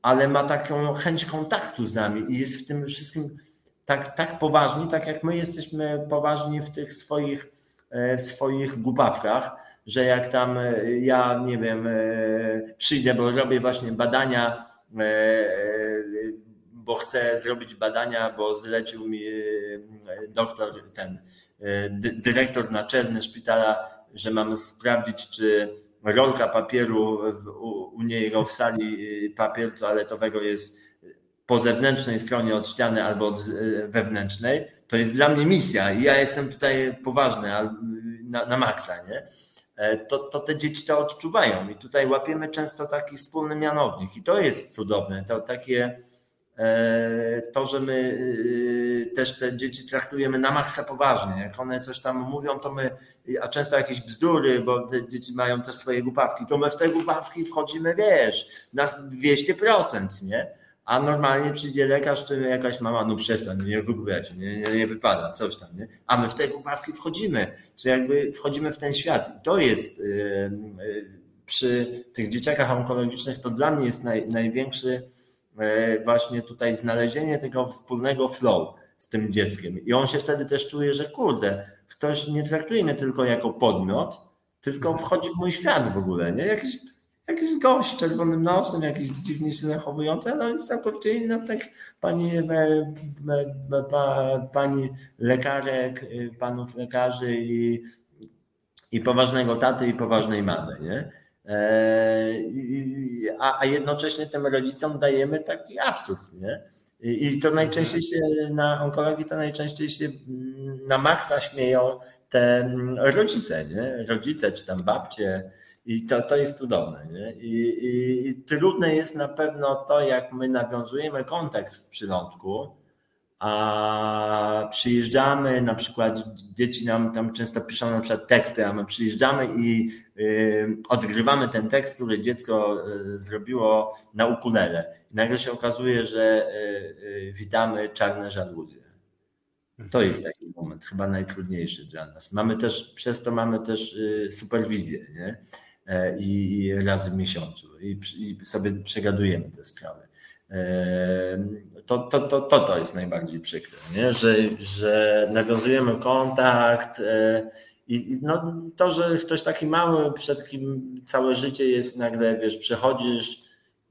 ale ma taką chęć kontaktu z nami i jest w tym wszystkim tak, tak poważni, tak jak my jesteśmy poważni w tych swoich, e, w swoich głupawkach że jak tam e, ja, nie wiem, e, przyjdę, bo robię właśnie badania, e, bo chcę zrobić badania, bo zlecił mi doktor, ten dyrektor naczelny szpitala, że mamy sprawdzić, czy rolka papieru w, u, u niego w sali papieru toaletowego jest po zewnętrznej stronie od ściany albo od wewnętrznej, to jest dla mnie misja i ja jestem tutaj poważny na, na maksa, nie? E, to, to te dzieci to odczuwają. I tutaj łapiemy często taki wspólny mianownik. I to jest cudowne. To takie e, to, że my e, też te dzieci traktujemy na maksa poważnie. Jak one coś tam mówią, to my, a często jakieś bzdury, bo te dzieci mają też swoje głupawki, to my w te głupawki wchodzimy, wiesz, na 200%, nie? a normalnie przyjdzie lekarz, czy jakaś mama, no przestań, nie wygłupiać, nie, nie, nie wypada, coś tam, nie? A my w te poprawki wchodzimy, czy jakby wchodzimy w ten świat. I to jest yy, yy, przy tych dzieciakach onkologicznych, to dla mnie jest naj, największy właśnie tutaj znalezienie tego wspólnego flow z tym dzieckiem. I on się wtedy też czuje, że kurde, ktoś nie traktuje mnie tylko jako podmiot, tylko wchodzi w mój świat w ogóle, nie? Jakiś jakiś gość z czerwonym nosem, jakiś dziwnie się zachowujący, ale jest całkowicie inny, tak pani, e, e, pa, pani lekarek, e, panów lekarzy i, i poważnego taty i poważnej mamy, nie? A, a jednocześnie tym rodzicom dajemy taki absurd, nie? I to najczęściej się na onkologii to najczęściej się na maksa śmieją te mm, rodzice, nie? rodzice czy tam babcie. I to, to jest cudowne. Nie? I, i, I trudne jest na pewno to, jak my nawiązujemy kontakt w przylądku, a przyjeżdżamy, na przykład dzieci nam tam często piszą na przykład teksty, a my przyjeżdżamy i y, odgrywamy ten tekst, który dziecko y, zrobiło na ukulele. I nagle się okazuje, że y, y witamy czarne żaluzje. To jest taki moment, chyba najtrudniejszy dla nas. Mamy też, przez to mamy też y, superwizję nie? E, I, raz w miesiącu i, i sobie przegadujemy te sprawy. E, to, to, to, to, to jest najbardziej przykre, nie? Że, że nawiązujemy kontakt e, i no, to, że ktoś taki mały, przed kim całe życie jest, nagle wiesz, przechodzisz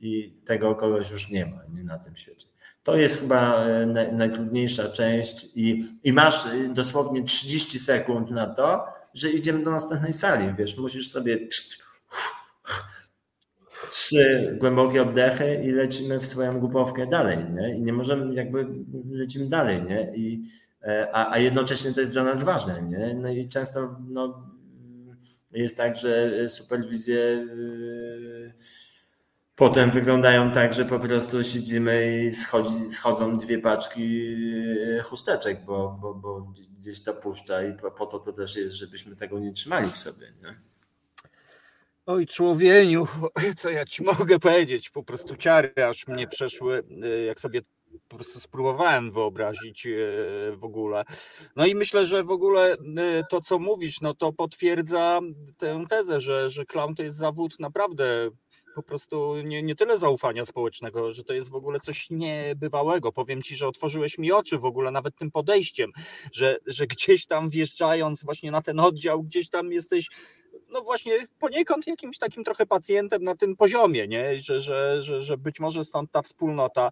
i tego kogoś już nie ma nie, na tym świecie. To jest chyba e, najtrudniejsza część i, i masz dosłownie 30 sekund na to, że idziemy do następnej sali, wiesz, musisz sobie trzy głębokie oddechy i lecimy w swoją głupowkę dalej, nie? I nie możemy, jakby lecimy dalej, nie? I, e, a, a jednocześnie to jest dla nas ważne, nie? No i często no, jest tak, że superwizje yy, potem wyglądają tak, że po prostu siedzimy i schodzi, schodzą dwie paczki e, chusteczek, bo, bo, bo gdzieś to puszcza i po, po to to też jest, żebyśmy tego nie trzymali w sobie, nie? Oj, człowieniu, co ja ci mogę powiedzieć? Po prostu ciary aż mnie przeszły, e, jak sobie po prostu spróbowałem wyobrazić e, w ogóle. No i myślę, że w ogóle e, to, co mówisz, no to potwierdza tę tezę, że, że clown to jest zawód naprawdę po prostu nie, nie tyle zaufania społecznego, że to jest w ogóle coś niebywałego. Powiem ci, że otworzyłeś mi oczy w ogóle nawet tym podejściem, że, że gdzieś tam wjeżdżając właśnie na ten oddział, gdzieś tam jesteś no właśnie poniekąd jakimś takim trochę pacjentem na tym poziomie, nie? Że, że, że, że być może stąd ta wspólnota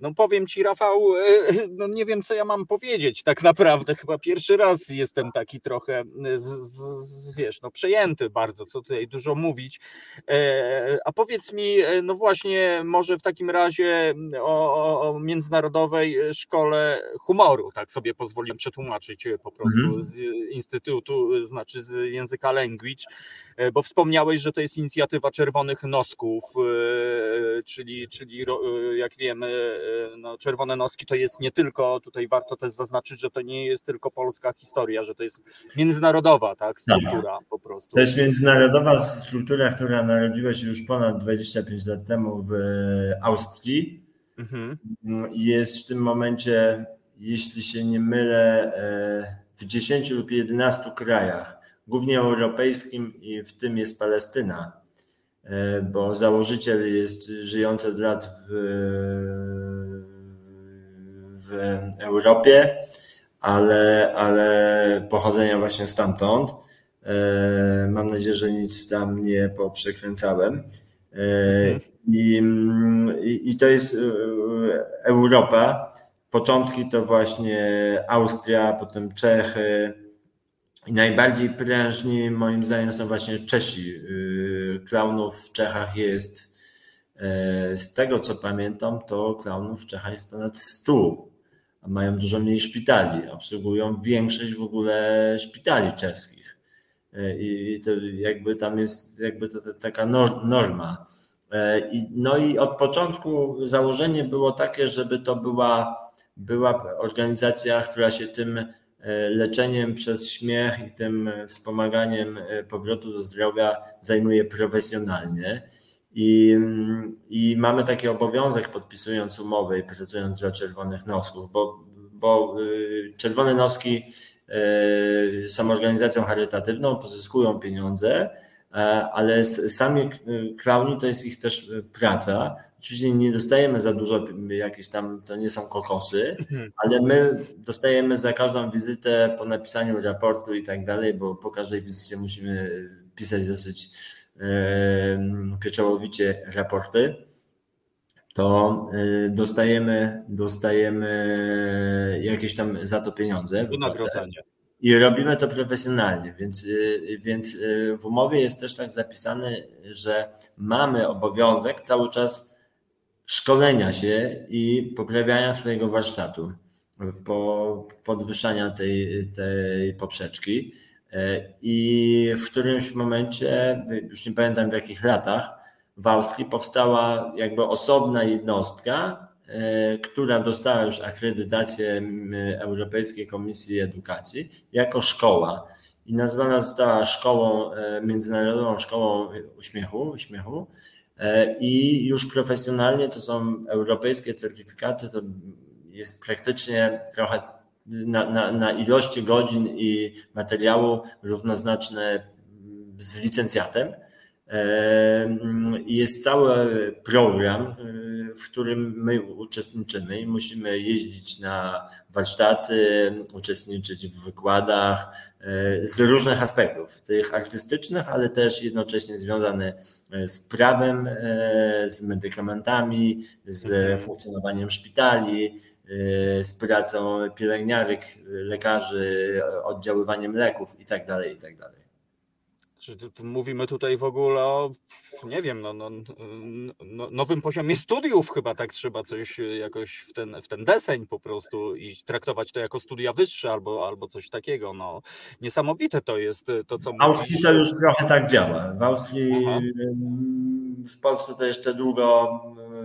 no powiem ci, Rafał, e, no nie wiem, co ja mam powiedzieć. Tak naprawdę chyba pierwszy raz jestem taki trochę, z, z, wiesz, no przejęty bardzo, co tutaj dużo mówić. E, a powiedz mi, e, no właśnie, może w takim razie o, o Międzynarodowej Szkole Humoru, tak sobie pozwoliłem przetłumaczyć po prostu mhm. z Instytutu, znaczy z języka language, bo wspomniałeś, że to jest inicjatywa Czerwonych Nosków, czyli, czyli jak wiemy, no, Czerwone Noski to jest nie tylko, tutaj warto też zaznaczyć, że to nie jest tylko polska historia, że to jest międzynarodowa tak, struktura po prostu. To jest międzynarodowa struktura, która narodziła się już ponad 25 lat temu w Austrii. Mhm. Jest w tym momencie, jeśli się nie mylę, e, w 10 lub 11 krajach, głównie europejskim i w tym jest Palestyna, e, bo założyciel jest żyjący od lat w w Europie, ale, ale pochodzenia właśnie stamtąd. E, mam nadzieję, że nic tam nie poprzekręcałem. E, I, i, I to jest e, Europa. Początki to właśnie Austria, potem Czechy. I najbardziej prężni moim zdaniem są właśnie Czesi. Klaunów w Czechach jest, z tego co pamiętam, to klaunów w Czechach jest ponad 100 mają dużo mniej szpitali, obsługują większość w ogóle szpitali czeskich. E, I to jakby tam jest jakby to, to taka norma. E, no i od początku założenie było takie, żeby to była, była organizacja, która się tym e, leczeniem przez śmiech i tym wspomaganiem powrotu do zdrowia zajmuje profesjonalnie. I, I mamy taki obowiązek, podpisując umowy i pracując dla Czerwonych Nosków, bo, bo y, Czerwone Noski y, są organizacją charytatywną, pozyskują pieniądze, e, ale sami klauni to jest ich też praca. Oczywiście nie dostajemy za dużo, jakieś tam, to nie są kokosy, mhm. ale my dostajemy za każdą wizytę po napisaniu raportu i tak dalej, bo po każdej wizycie musimy pisać dosyć pieczołowicie raporty, to y, dostajemy, dostajemy jakieś tam za to pieniądze. Wynagrodzenie. I robimy to profesjonalnie, więc, y, więc y, w umowie jest też tak zapisane, że mamy obowiązek cały czas szkolenia się i poprawiania swojego warsztatu po, po podwyższania tej, tej poprzeczki. I w którymś momencie, już nie pamiętam w jakich latach, w Austrii powstała jakby osobna jednostka, która dostała już akredytację Europejskiej Komisji Edukacji jako szkoła. I nazwana została szkołą, międzynarodową szkołą uśmiechu, uśmiechu. I już profesjonalnie to są europejskie certyfikaty, to jest praktycznie trochę na, na, na ilości godzin i materiału równoznaczne z licencjatem. Jest cały program, w którym my uczestniczymy i musimy jeździć na warsztaty, uczestniczyć w wykładach z różnych aspektów, tych artystycznych, ale też jednocześnie związane z prawem, z medykamentami, z mhm. funkcjonowaniem szpitali, z pracą pielęgniarek, lekarzy, oddziaływaniem leków itd. Tak itd. Tak czy mówimy tutaj w ogóle o, nie wiem, no, no, no, nowym poziomie studiów chyba tak trzeba coś jakoś w ten, w ten deseń po prostu i traktować to jako studia wyższe albo, albo coś takiego. No, niesamowite to jest to, co W Austrii mówisz. to już trochę tak działa. W Austrii, Aha. w Polsce to jeszcze długo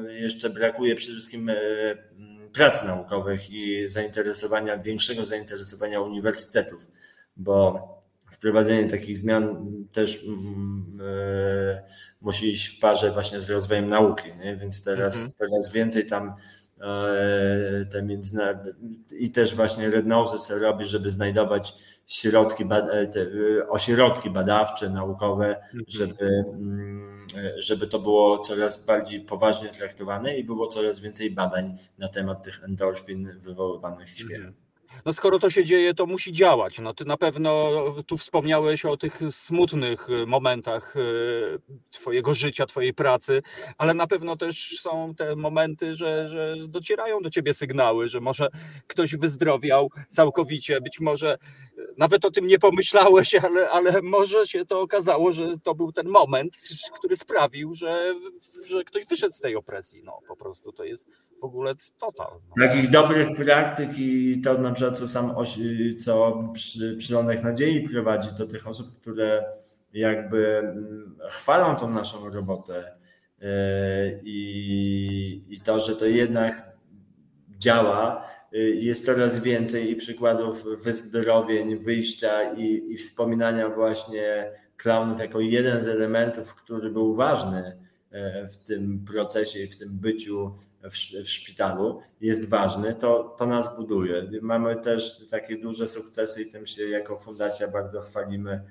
jeszcze brakuje przede wszystkim prac naukowych i zainteresowania, większego zainteresowania uniwersytetów, bo wprowadzenie takich zmian też mm, e, musi iść w parze właśnie z rozwojem nauki, nie? więc teraz mhm. coraz więcej tam e, te międzynarodowe i też właśnie Red robi, żeby znajdować środki, e, te ośrodki badawcze, naukowe, mhm. żeby, mm, żeby to było coraz bardziej poważnie traktowane i było coraz więcej badań na temat tych endorfin wywoływanych śmiechem. No skoro to się dzieje, to musi działać. No ty na pewno tu wspomniałeś o tych smutnych y, momentach y, twojego życia, twojej pracy, ale na pewno też są te momenty, że, że docierają do ciebie sygnały, że może ktoś wyzdrowiał całkowicie, być może y, nawet o tym nie pomyślałeś, ale, ale może się to okazało, że to był ten moment, który sprawił, że, że ktoś wyszedł z tej opresji. No po prostu to jest w ogóle total. No. Takich dobrych praktyk i to na przykład co sam co przy, Przylonek Nadziei prowadzi do tych osób, które jakby mm, chwalą tą naszą robotę e, i, i to, że to jednak działa, e, jest coraz więcej i przykładów wyzdrowień, wyjścia i, i wspominania właśnie klaunów jako jeden z elementów, który był ważny w tym procesie i w tym byciu w, w szpitalu jest ważny, to, to nas buduje. Mamy też takie duże sukcesy i tym się jako fundacja bardzo chwalimy.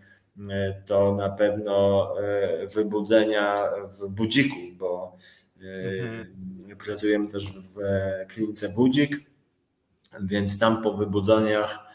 E, to na pewno e, wybudzenia w budziku, bo mhm. pracujemy też w klinice Budzik, więc tam po wybudzeniach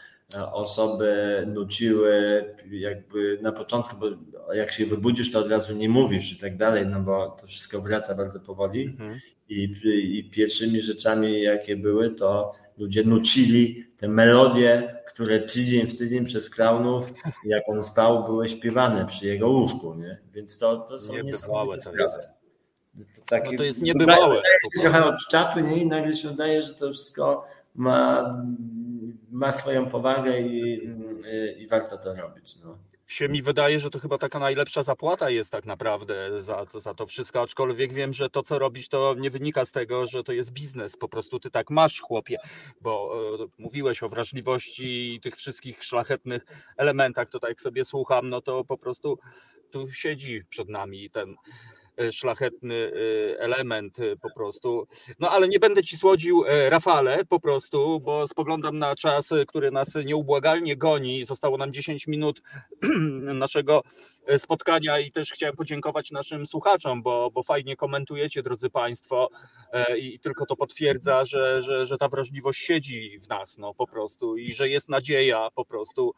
osoby nuciły jakby na początku, bo jak się wybudzisz, to od razu nie mówisz i tak dalej, no bo to wszystko wraca bardzo powoli. Mhm. I, I pierwszymi rzeczami, jakie były, to ludzie nucili te melodie, które tydzień w tydzień przez klaunów, jak on spał, były śpiewane przy jego łóżku, nie? Więc to, to są niesamowite sprawy. To, takie, no to jest niebywałe. Trochę od czatu, nie? I nagle się wydaje, że to wszystko ma ma swoją powagę i, i warto to robić. No. Się mi wydaje, że to chyba taka najlepsza zapłata jest tak naprawdę za, za to wszystko, aczkolwiek wiem, że to co robisz to nie wynika z tego, że to jest biznes, po prostu ty tak masz chłopie, bo e, mówiłeś o wrażliwości i tych wszystkich szlachetnych elementach, to tak jak sobie słucham, no to po prostu tu siedzi przed nami ten szlachetny e, element e, po prostu. No ale nie będę ci słodził, Rafale, po prostu, bo spoglądam na czas, który nas nieubłagalnie goni. Zostało nam 10 minut naszego spotkania i też chciałem podziękować naszym słuchaczom, bo, bo fajnie komentujecie, drodzy Państwo, i tylko to potwierdza, że, że, że ta wrażliwość siedzi w nas, no po prostu, i że jest nadzieja po prostu.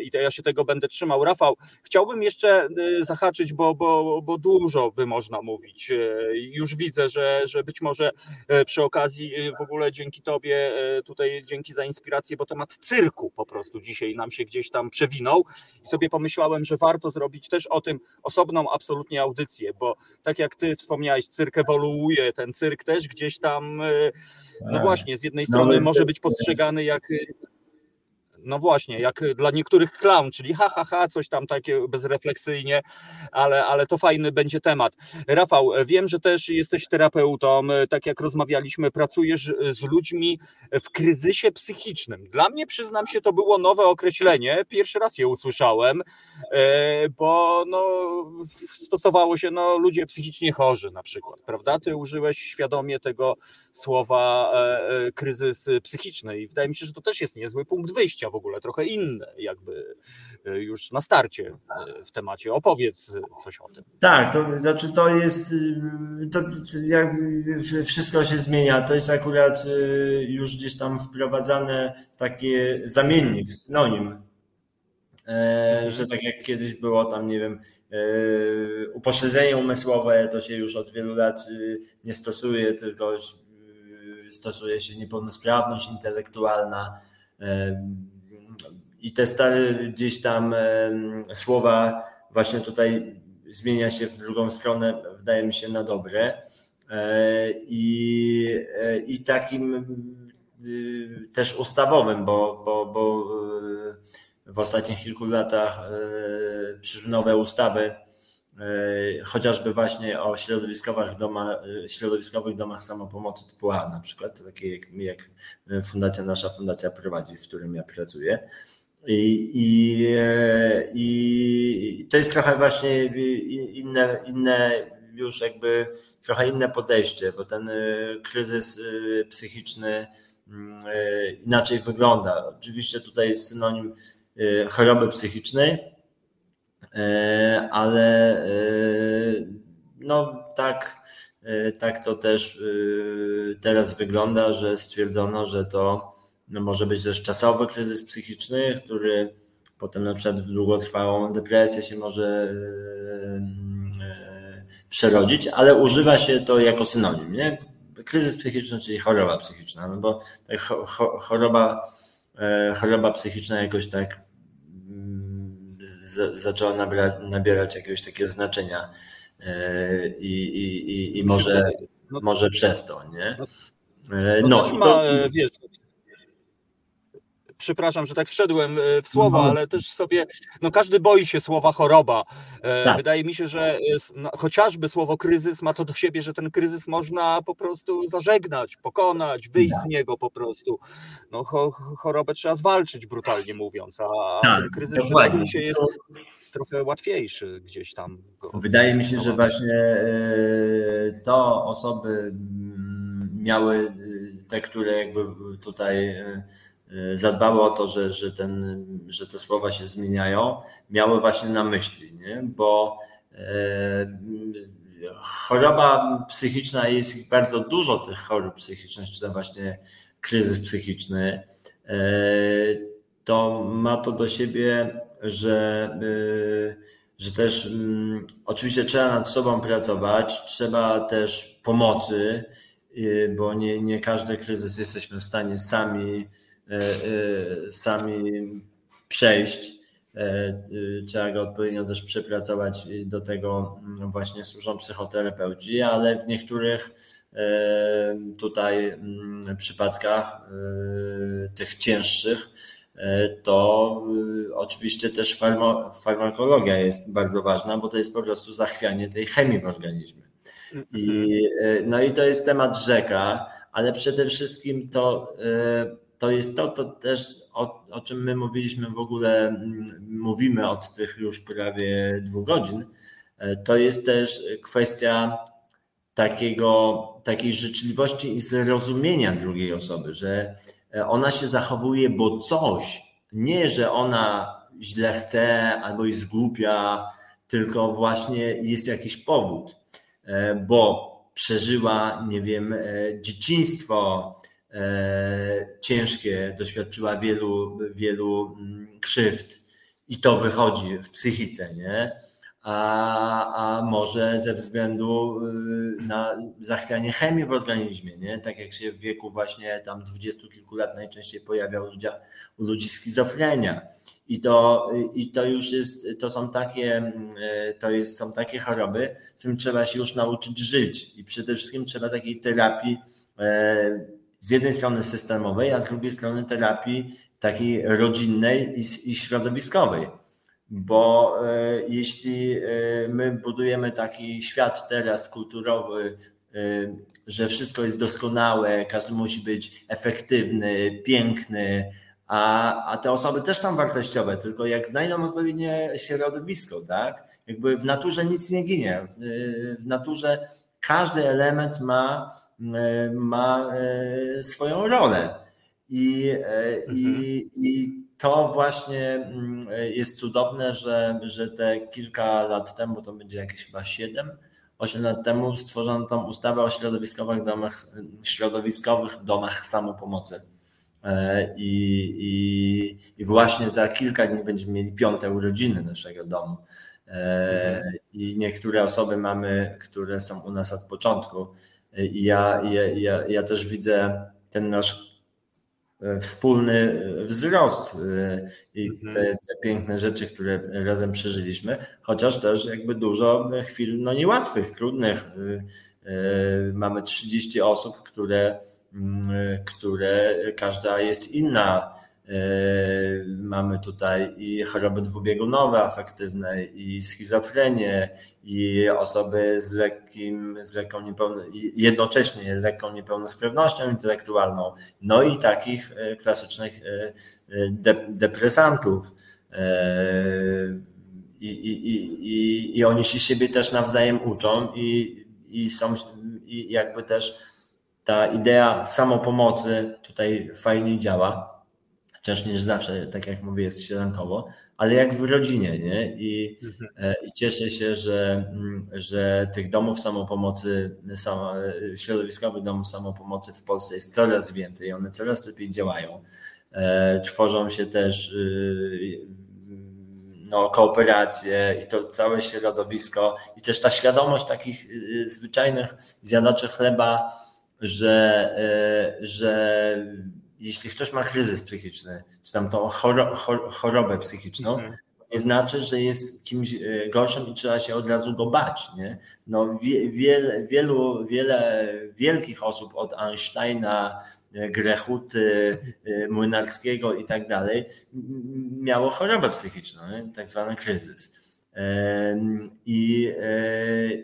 I to ja się tego będę trzymał. Rafał, chciałbym jeszcze zahaczyć, bo, bo, bo dużo by można mówić. E, już widzę, że, że być może e, przy okazji e, w ogóle dzięki Tobie, tutaj dzięki za inspirację, bo temat cyrku po prostu dzisiaj nam się gdzieś tam przewinął i sobie pomyślałem, że warto zrobić też o tym osobną absolutnie audycję, bo tak jak Ty wspomniałeś, cyrk ewoluuje, ten cyrk też gdzieś tam, no tak. właśnie, z jednej strony może być postrzegany jak no właśnie, jak dla niektórych clown, czyli ha, ha, ha, coś tam takie bezrefleksyjnie, ale, ale to fajny będzie temat. Rafał, wiem, że też jesteś terapeutą, tak jak rozmawialiśmy, pracujesz z ludźmi w kryzysie psychicznym. Dla mnie, przyznam się, to było nowe określenie, pierwszy raz je usłyszałem, e, bo no, stosowało się no, ludzie psychicznie chorzy na przykład, prawda? Ty użyłeś świadomie tego słowa e, e, kryzys psychiczny i wydaje mi się, że to też jest niezły punkt wyjścia w ogóle, trochę inne jakby już na starcie w temacie. Opowiedz coś o tym. Tak, to znaczy to jest, to jak wszystko się zmienia, to jest akurat już gdzieś tam wprowadzane takie zamiennik, synonim, e, że tak jak kiedyś było tam, nie wiem, e, upośledzenie umysłowe, to się już od wielu lat y, nie stosuje, tylko y, stosuje się niepełnosprawność intelektualna e, i te stare gdzieś tam słowa właśnie tutaj zmienia się w drugą stronę, wydaje mi się, na dobre. I, i takim Y, też ustawowym, bo, bo, bo y, w ostatnich kilku latach przyszły nowe ustawy, chociażby właśnie o środowiskowych domach, środowiskowych domach samopomocy typu A na przykład, takie jak, jak fundacja, nasza fundacja prowadzi, w którym ja pracuję. I, i, I to jest trochę właśnie inne, inne już jakby trochę inne podejście, bo ten kryzys psychiczny Mm, e, inaczej wygląda. Oczywiście tutaj jest synonim e, choroby psychicznej, e, ale no tak, tak to też teraz wygląda, że stwierdzono, że to no może być też czasowy kryzys psychiczny, który potem na przykład w długotrwałą depresję się może przerodzić, ale używa się to jako synonim. Nie? kryzys psychiczny, czyli choroba psychiczna, no bo choroba, e, choroba psychiczna jakoś tak mm, zaczęła nabierać, nabierać jakiegoś takiego znaczenia e, i, i, i, może, może przez to, nie? No, e, no, no to, wiesz, przepraszam, że tak wszedłem e, w słowa, no. ale też sobie, no każdy boi się słowa choroba. E, tak. Wydaje mi się, że no, chociażby słowo kryzys ma to do siebie, że ten kryzys można po prostu zażegnać, pokonać, wyjść tak. z niego po prostu. No chorobę trzeba zwalczyć, brutalnie mówiąc, a tak, kryzys wydaje mi się jest trochę łatwiejszy gdzieś tam. Wydaje mi się, że właśnie e, to osoby mm, miały te, które jakby tutaj E, zadbały o to, że, że, ten, że te słowa się zmieniają, miały właśnie na myśli, nie? bo e, choroba psychiczna jest bardzo dużo tych chorób psychicznych, czy to właśnie kryzys psychiczny, e, to ma to do siebie, że, że też mm, oczywiście trzeba nad sobą pracować, trzeba też pomocy, bo nie, nie każdy kryzys jesteśmy w stanie sami sami przejść. E, trzeba go odpowiednio też przepracować. Do tego mm, właśnie służą psychoterapeuci, ale w niektórych tutaj mm, przypadkach tych cięższych to oczywiście też farmakologia jest bardzo ważna, bo to jest po prostu zachwianie tej chemii w organizmie. I, no i to jest temat rzeka, ale przede wszystkim to to jest to, to też o, o czym my mówiliśmy w ogóle, mm, mówimy od tych już prawie dwóch godzin, e, to jest też kwestia takiego, takiej życzliwości i zrozumienia drugiej osoby, że e, ona się zachowuje, bo coś, nie, że ona źle chce albo jest głupia, tylko właśnie jest jakiś powód, e, bo przeżyła, nie wiem, dzieciństwo, ciężkie, doświadczyła wielu, wielu mm, krzywd i to wychodzi w psychice, nie? A, a może ze względu y, na zachwianie chemii w organizmie, nie? Tak jak się w wieku właśnie tam dwudziestu kilku lat najczęściej pojawia u ludzi, u ludzi schizofrenia. I to, I to już jest, to są takie, e, to jest, są takie choroby, z którym trzeba się już nauczyć żyć. I przede wszystkim trzeba takiej terapii e, z jednej strony systemowej, a z drugiej strony terapii takiej rodzinnej i, i środowiskowej. Bo e, jeśli my budujemy taki świat teraz kulturowy, że wszystko jest doskonałe, każdy musi być efektywny, piękny, a, a te osoby też są wartościowe, tylko jak znajdą odpowiednie środowisko, tak? Jakby w naturze nic nie ginie. W, w naturze każdy element ma, ma e, swoją rolę. I, e, mhm. i, i to właśnie mm, jest cudowne, że, że te kilka lat temu, to będzie jakieś chyba siedem, 8 lat temu stworzono tą ustawę o środowiskowych domach, środowiskowych domach samopomocy. E, I, i, I właśnie za kilka dni będziemy mieli piąte urodziny naszego domu. E, I niektóre osoby mamy, które są u nas od początku. Ja, ja, ja, ja też widzę ten nasz E, wspólny wzrost e, i mhm. te, te, piękne rzeczy, które razem przeżyliśmy, chociaż też jakby dużo chwil no niełatwych, trudnych. E, mamy 30 osób, które, mm, które każda jest inna E, mamy tutaj i choroby dwubiegunowe, afektywne, i schizofrenię, i osoby z lekkim, z lekką niepełnosprawnością, jednocześnie lekką niepełnosprawnością intelektualną, no i takich e, klasycznych e, de, depresantów. I, i, i, I oni się siebie też nawzajem uczą i, i są i jakby też ta idea samopomocy tutaj fajnie działa chociaż nie zawsze, tak jak mówię, jest sielankowo, ale jak w rodzinie, nie? I, mhm. e, i cieszę się, że, mm, że tych domów samopomocy, środowiskowych domów samopomocy w Polsce jest coraz więcej, one coraz lepiej działają. E, tworzą się też y, no, kooperacje i to całe środowisko i też ta świadomość takich y, zwyczajnych zjadaczy chleba, że, e, że jeśli ktoś ma kryzys psychiczny, czy tam tą chorobę psychiczną, mhm. nie znaczy, że jest kimś e, gorszym i trzeba się od razu go bać. Nie? No, wiele, wielu, wiele wielkich osób od Einsteina, e, Grechuty, e, Młynarskiego i tak dalej miało chorobę psychiczną, nie? tak zwany kryzys. I,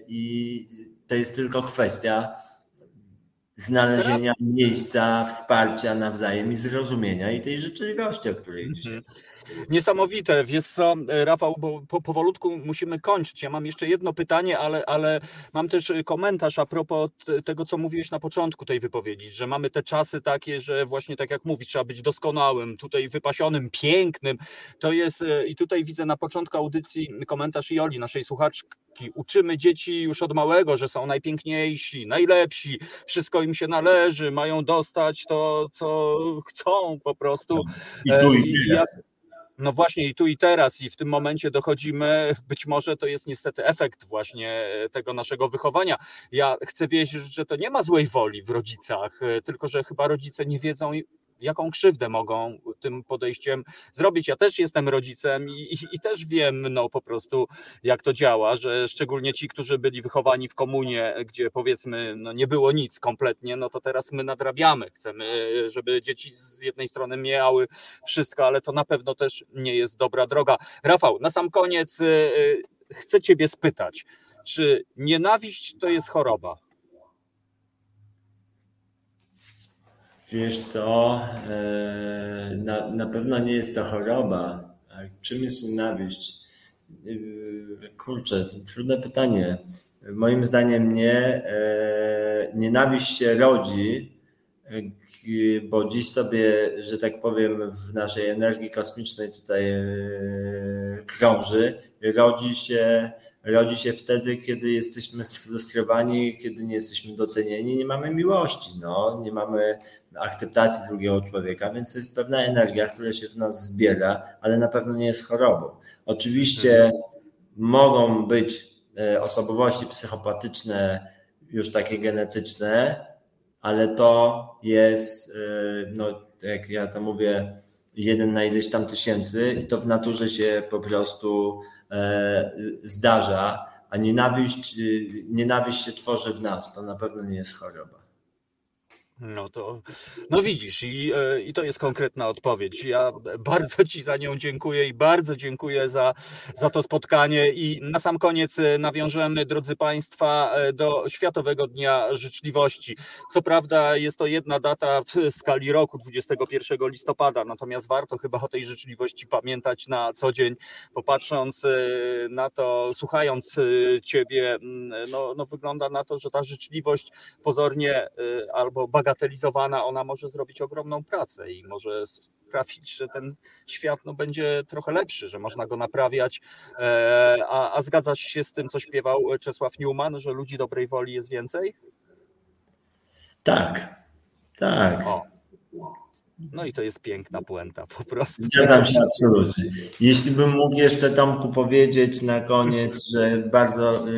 I to jest tylko kwestia znalezienia miejsca, wsparcia nawzajem i zrozumienia i tej rzeczywistości, o której dzisiaj. Niesamowite, wiesz co, Rafał, bo po, powolutku musimy kończyć. Ja mam jeszcze jedno pytanie, ale, ale mam też komentarz a propos tego, co mówiłeś na początku tej wypowiedzi, że mamy te czasy takie, że właśnie tak jak mówisz, trzeba być doskonałym, tutaj wypasionym, pięknym. To jest, e, i tutaj widzę na początku audycji komentarz Joli, naszej słuchaczki, uczymy dzieci już od małego, że są najpiękniejsi, najlepsi, wszystko im się należy, mają dostać to, co chcą po prostu. I tu i e, teraz. No właśnie i tu i teraz i w tym momencie dochodzimy, być może to jest niestety efekt właśnie tego naszego wychowania. Ja chcę wierzyć, że to nie ma złej woli w rodzicach, tylko że chyba rodzice nie wiedzą jaką krzywdę mogą tym podejściem zrobić. Ja też jestem rodzicem i, i, i, też wiem no po prostu jak to działa, że szczególnie ci, którzy byli wychowani w komunie, gdzie powiedzmy no, nie było nic kompletnie, no to teraz my nadrabiamy. Chcemy, żeby dzieci z jednej strony miały wszystko, ale to na pewno też nie jest dobra droga. Rafał, na sam koniec y, y, chcę ciebie spytać, czy nienawiść to jest choroba? Wiesz co, e, na, na pewno nie jest to choroba. Czym jest nienawiść? E, kurczę, trudne pytanie. Moim zdaniem nie. E, nienawiść się rodzi, bo dziś sobie, że tak powiem, w naszej energii kosmicznej tutaj krąży. Rodzi się rodzi się wtedy, kiedy jesteśmy sfrustrowani, kiedy nie jesteśmy docenieni, nie mamy miłości, no, nie mamy akceptacji drugiego człowieka, więc to jest pewna energia, która się w nas zbiera, ale na pewno nie jest chorobą. Oczywiście mhm. mogą być e, osobowości psychopatyczne, już takie genetyczne, ale to jest, e, no, jak ja to mówię, jeden na ileś tam tysięcy i to w naturze się po prostu e, zdarza, a nienawiść, nienawiść się tworzy w nas. To na pewno nie jest choroba. No to, no widzisz, i, e, i to jest konkretna odpowiedź. Ja bardzo Ci za nią dziękuję i bardzo dziękuję za, za to spotkanie. I na sam koniec e, nawiążemy, drodzy Państwa, e, do Światowego Dnia Życzliwości. Co prawda jest to jedna data w skali roku, 21 listopada, natomiast warto chyba o tej życzliwości pamiętać na co dzień, popatrząc na to, słuchając Ciebie, no, no wygląda na to, że ta życzliwość pozornie albo bagatelna bagatelizowana, ona może zrobić ogromną pracę i może sprawić, że ten świat no, będzie trochę lepszy, że można go naprawiać. E, a, a zgadzasz się z tym, co śpiewał Czesław Newman, że ludzi dobrej woli jest więcej? Tak, tak. O. No i to jest piękna puenta po prostu. Zgadzam się absolutnie. Jeśli bym mógł jeszcze Tomku powiedzieć na koniec, że bardzo y,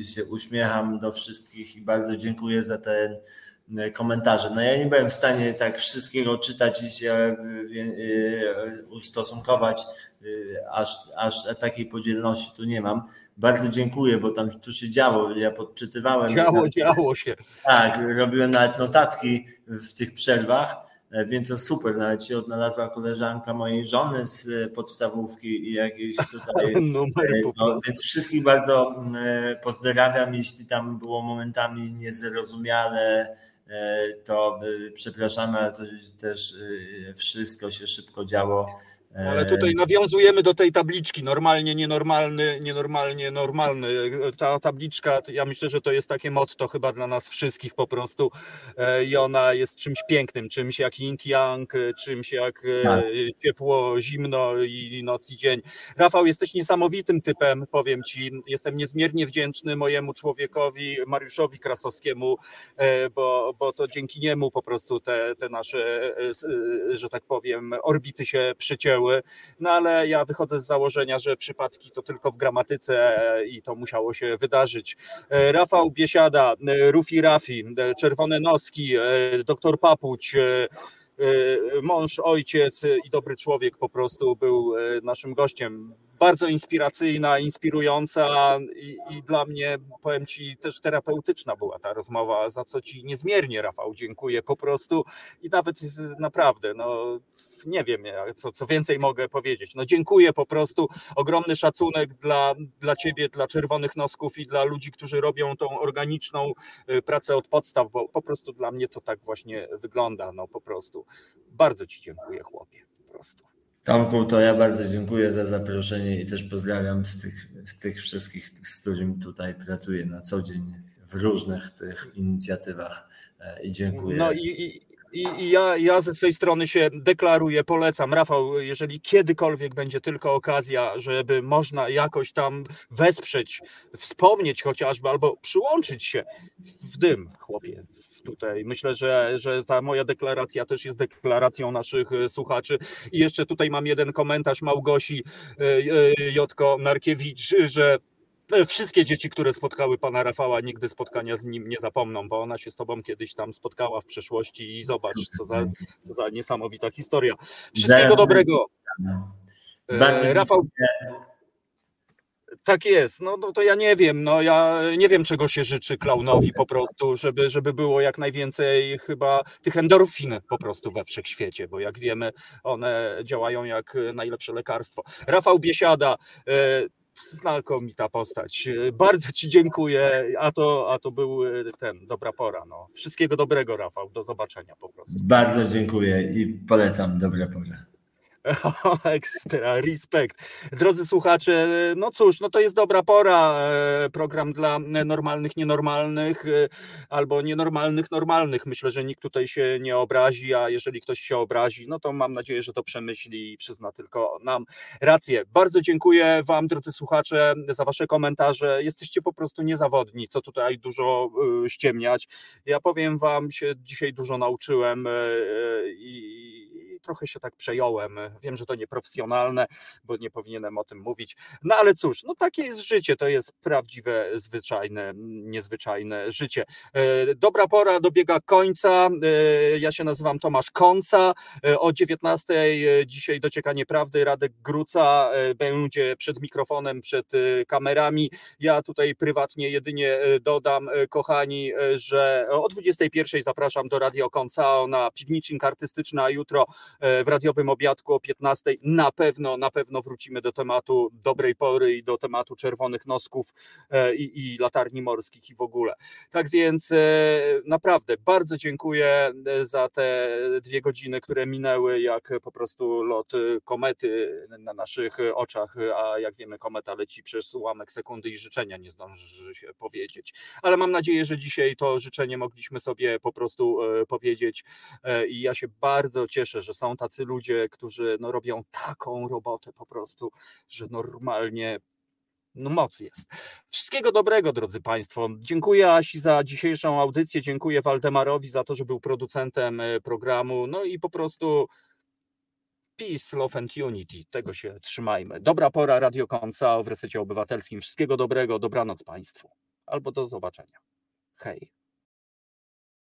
y, się uśmiecham do wszystkich i bardzo dziękuję za ten komentarze. No ja nie byłem w stanie tak wszystkiego czytać i się e, e, ustosunkować, aż, aż takiej podzielności tu nie mam. Bardzo dziękuję, bo tam tu się działo, ja podczytywałem. Działo, działo się. Tak, robiłem nawet notatki w tych przerwach, więc to super, nawet się odnalazła koleżanka mojej żony z podstawówki i jakieś tutaj. no, więc wszystkich bardzo pozdrawiam, jeśli tam było momentami niezrozumiale, E, to e, przepraszamy, ale to też e, wszystko się szybko działo ale tutaj nawiązujemy do tej tabliczki, normalnie, nienormalny, nienormalnie, normalny. Ta tabliczka, ja myślę, że to jest takie motto chyba dla nas wszystkich po prostu e, i ona jest czymś pięknym, czymś jak yin yang, czymś jak e, tak. ciepło, zimno i noc i dzień. Rafał, jesteś niesamowitym typem, powiem Ci, jestem niezmiernie wdzięczny mojemu człowiekowi, Mariuszowi Krasowskiemu, e, bo, bo to dzięki niemu po prostu te, te nasze, że tak powiem, orbity się no ale ja wychodzę z założenia, że przypadki to tylko w gramatyce i to musiało się wydarzyć. E, Rafał Biesiada, e, Rufi Rafi, e, Czerwone Noski, doktor Papuć, mąż, ojciec i dobry człowiek po prostu był naszym gościem bardzo inspiracyjna, inspirująca i, i, dla mnie, powiem Ci, też terapeutyczna była ta rozmowa, za co Ci niezmiernie, Rafał, dziękuję po prostu i nawet naprawdę, no nie wiem, co, co więcej mogę powiedzieć. No dziękuję po prostu, ogromny szacunek dla, dla Ciebie, dla Czerwonych Nosków i dla ludzi, którzy robią tą organiczną y, pracę od podstaw, bo po prostu dla mnie to tak właśnie wygląda, no po prostu. Bardzo Ci dziękuję, chłopie, po prostu. Tomku, to ja bardzo dziękuję za zaproszenie i też pozdrawiam z tych, z tych wszystkich, z którymi tutaj pracuję na co dzień w różnych tych inicjatywach e, i dziękuję. No i, i, i ja, ja ze swojej strony się deklaruję, polecam. Rafał, jeżeli kiedykolwiek będzie tylko okazja, żeby można jakoś tam wesprzeć, wspomnieć chociażby, albo przyłączyć się w dym, chłopie, tutaj. Myślę, że, że ta moja deklaracja też jest deklaracją naszych e, słuchaczy. I jeszcze tutaj mam jeden komentarz Małgosi e, e, Jotko Narkiewicz, że Wszystkie dzieci, które spotkały pana Rafała, nigdy spotkania z nim nie zapomną, bo ona się z tobą kiedyś tam spotkała w przeszłości i zobacz, co za, co za niesamowita historia. Wszystkiego dobrego. Rafał, tak jest, no, no to ja nie wiem, no ja nie wiem czego się życzy klaunowi po prostu, żeby, żeby było jak najwięcej chyba tych endorfin po prostu we wszechświecie, bo jak wiemy one działają jak najlepsze lekarstwo. Rafał Biesiada, e, znakomita postać. Bardzo Ci dziękuję, a to, a to był ten, dobra pora. No. Wszystkiego dobrego Rafał, do zobaczenia po prostu. Bardzo dziękuję i polecam, dobra pora. Ekstra, respekt. Drodzy słuchacze, no cóż, no to jest dobra pora. E, program dla normalnych, nienormalnych e, albo nienormalnych, normalnych. Myślę, że nikt tutaj się nie obrazi, a jeżeli ktoś się obrazi, no to mam nadzieję, że to przemyśli i przyzna tylko nam rację. Bardzo dziękuję Wam, drodzy słuchacze, za Wasze komentarze. Jesteście po prostu niezawodni, co tutaj dużo e, ściemniać. Ja powiem Wam, się dzisiaj dużo nauczyłem i trochę się tak przejąłem. Wiem, że to nieprofesjonalne, bo nie powinienem o tym mówić. No ale cóż, no takie jest życie, to jest prawdziwe, zwyczajne, niezwyczajne życie. Dobra pora dobiega końca. Ja się nazywam Tomasz Konca. O 19 dzisiaj dociekanie prawdy. Radek Gruca będzie przed mikrofonem, przed kamerami. Ja tutaj prywatnie jedynie dodam, kochani, że o 21 zapraszam do Radio Koncao na piwnicznik artystyczny, a jutro w radiowym obiadku o 15 na pewno, na pewno wrócimy do tematu dobrej pory i do tematu czerwonych nosków i, i latarni morskich i w ogóle. Tak więc naprawdę bardzo dziękuję za te dwie godziny, które minęły jak po prostu lot komety na naszych oczach, a jak wiemy kometa leci przez ułamek sekundy i życzenia nie zdąży się powiedzieć. Ale mam nadzieję, że dzisiaj to życzenie mogliśmy sobie po prostu powiedzieć i ja się bardzo cieszę, że są tacy ludzie, którzy no, robią taką robotę po prostu, że normalnie no moc jest. Wszystkiego dobrego, drodzy Państwo. Dziękuję Asi za dzisiejszą audycję, dziękuję Waldemarowi za to, że był producentem programu, no i po prostu peace, love and unity, tego się trzymajmy. Dobra pora, Radio Końca w Resecie Obywatelskim. Wszystkiego dobrego, dobranoc Państwu. Albo do zobaczenia. Hej.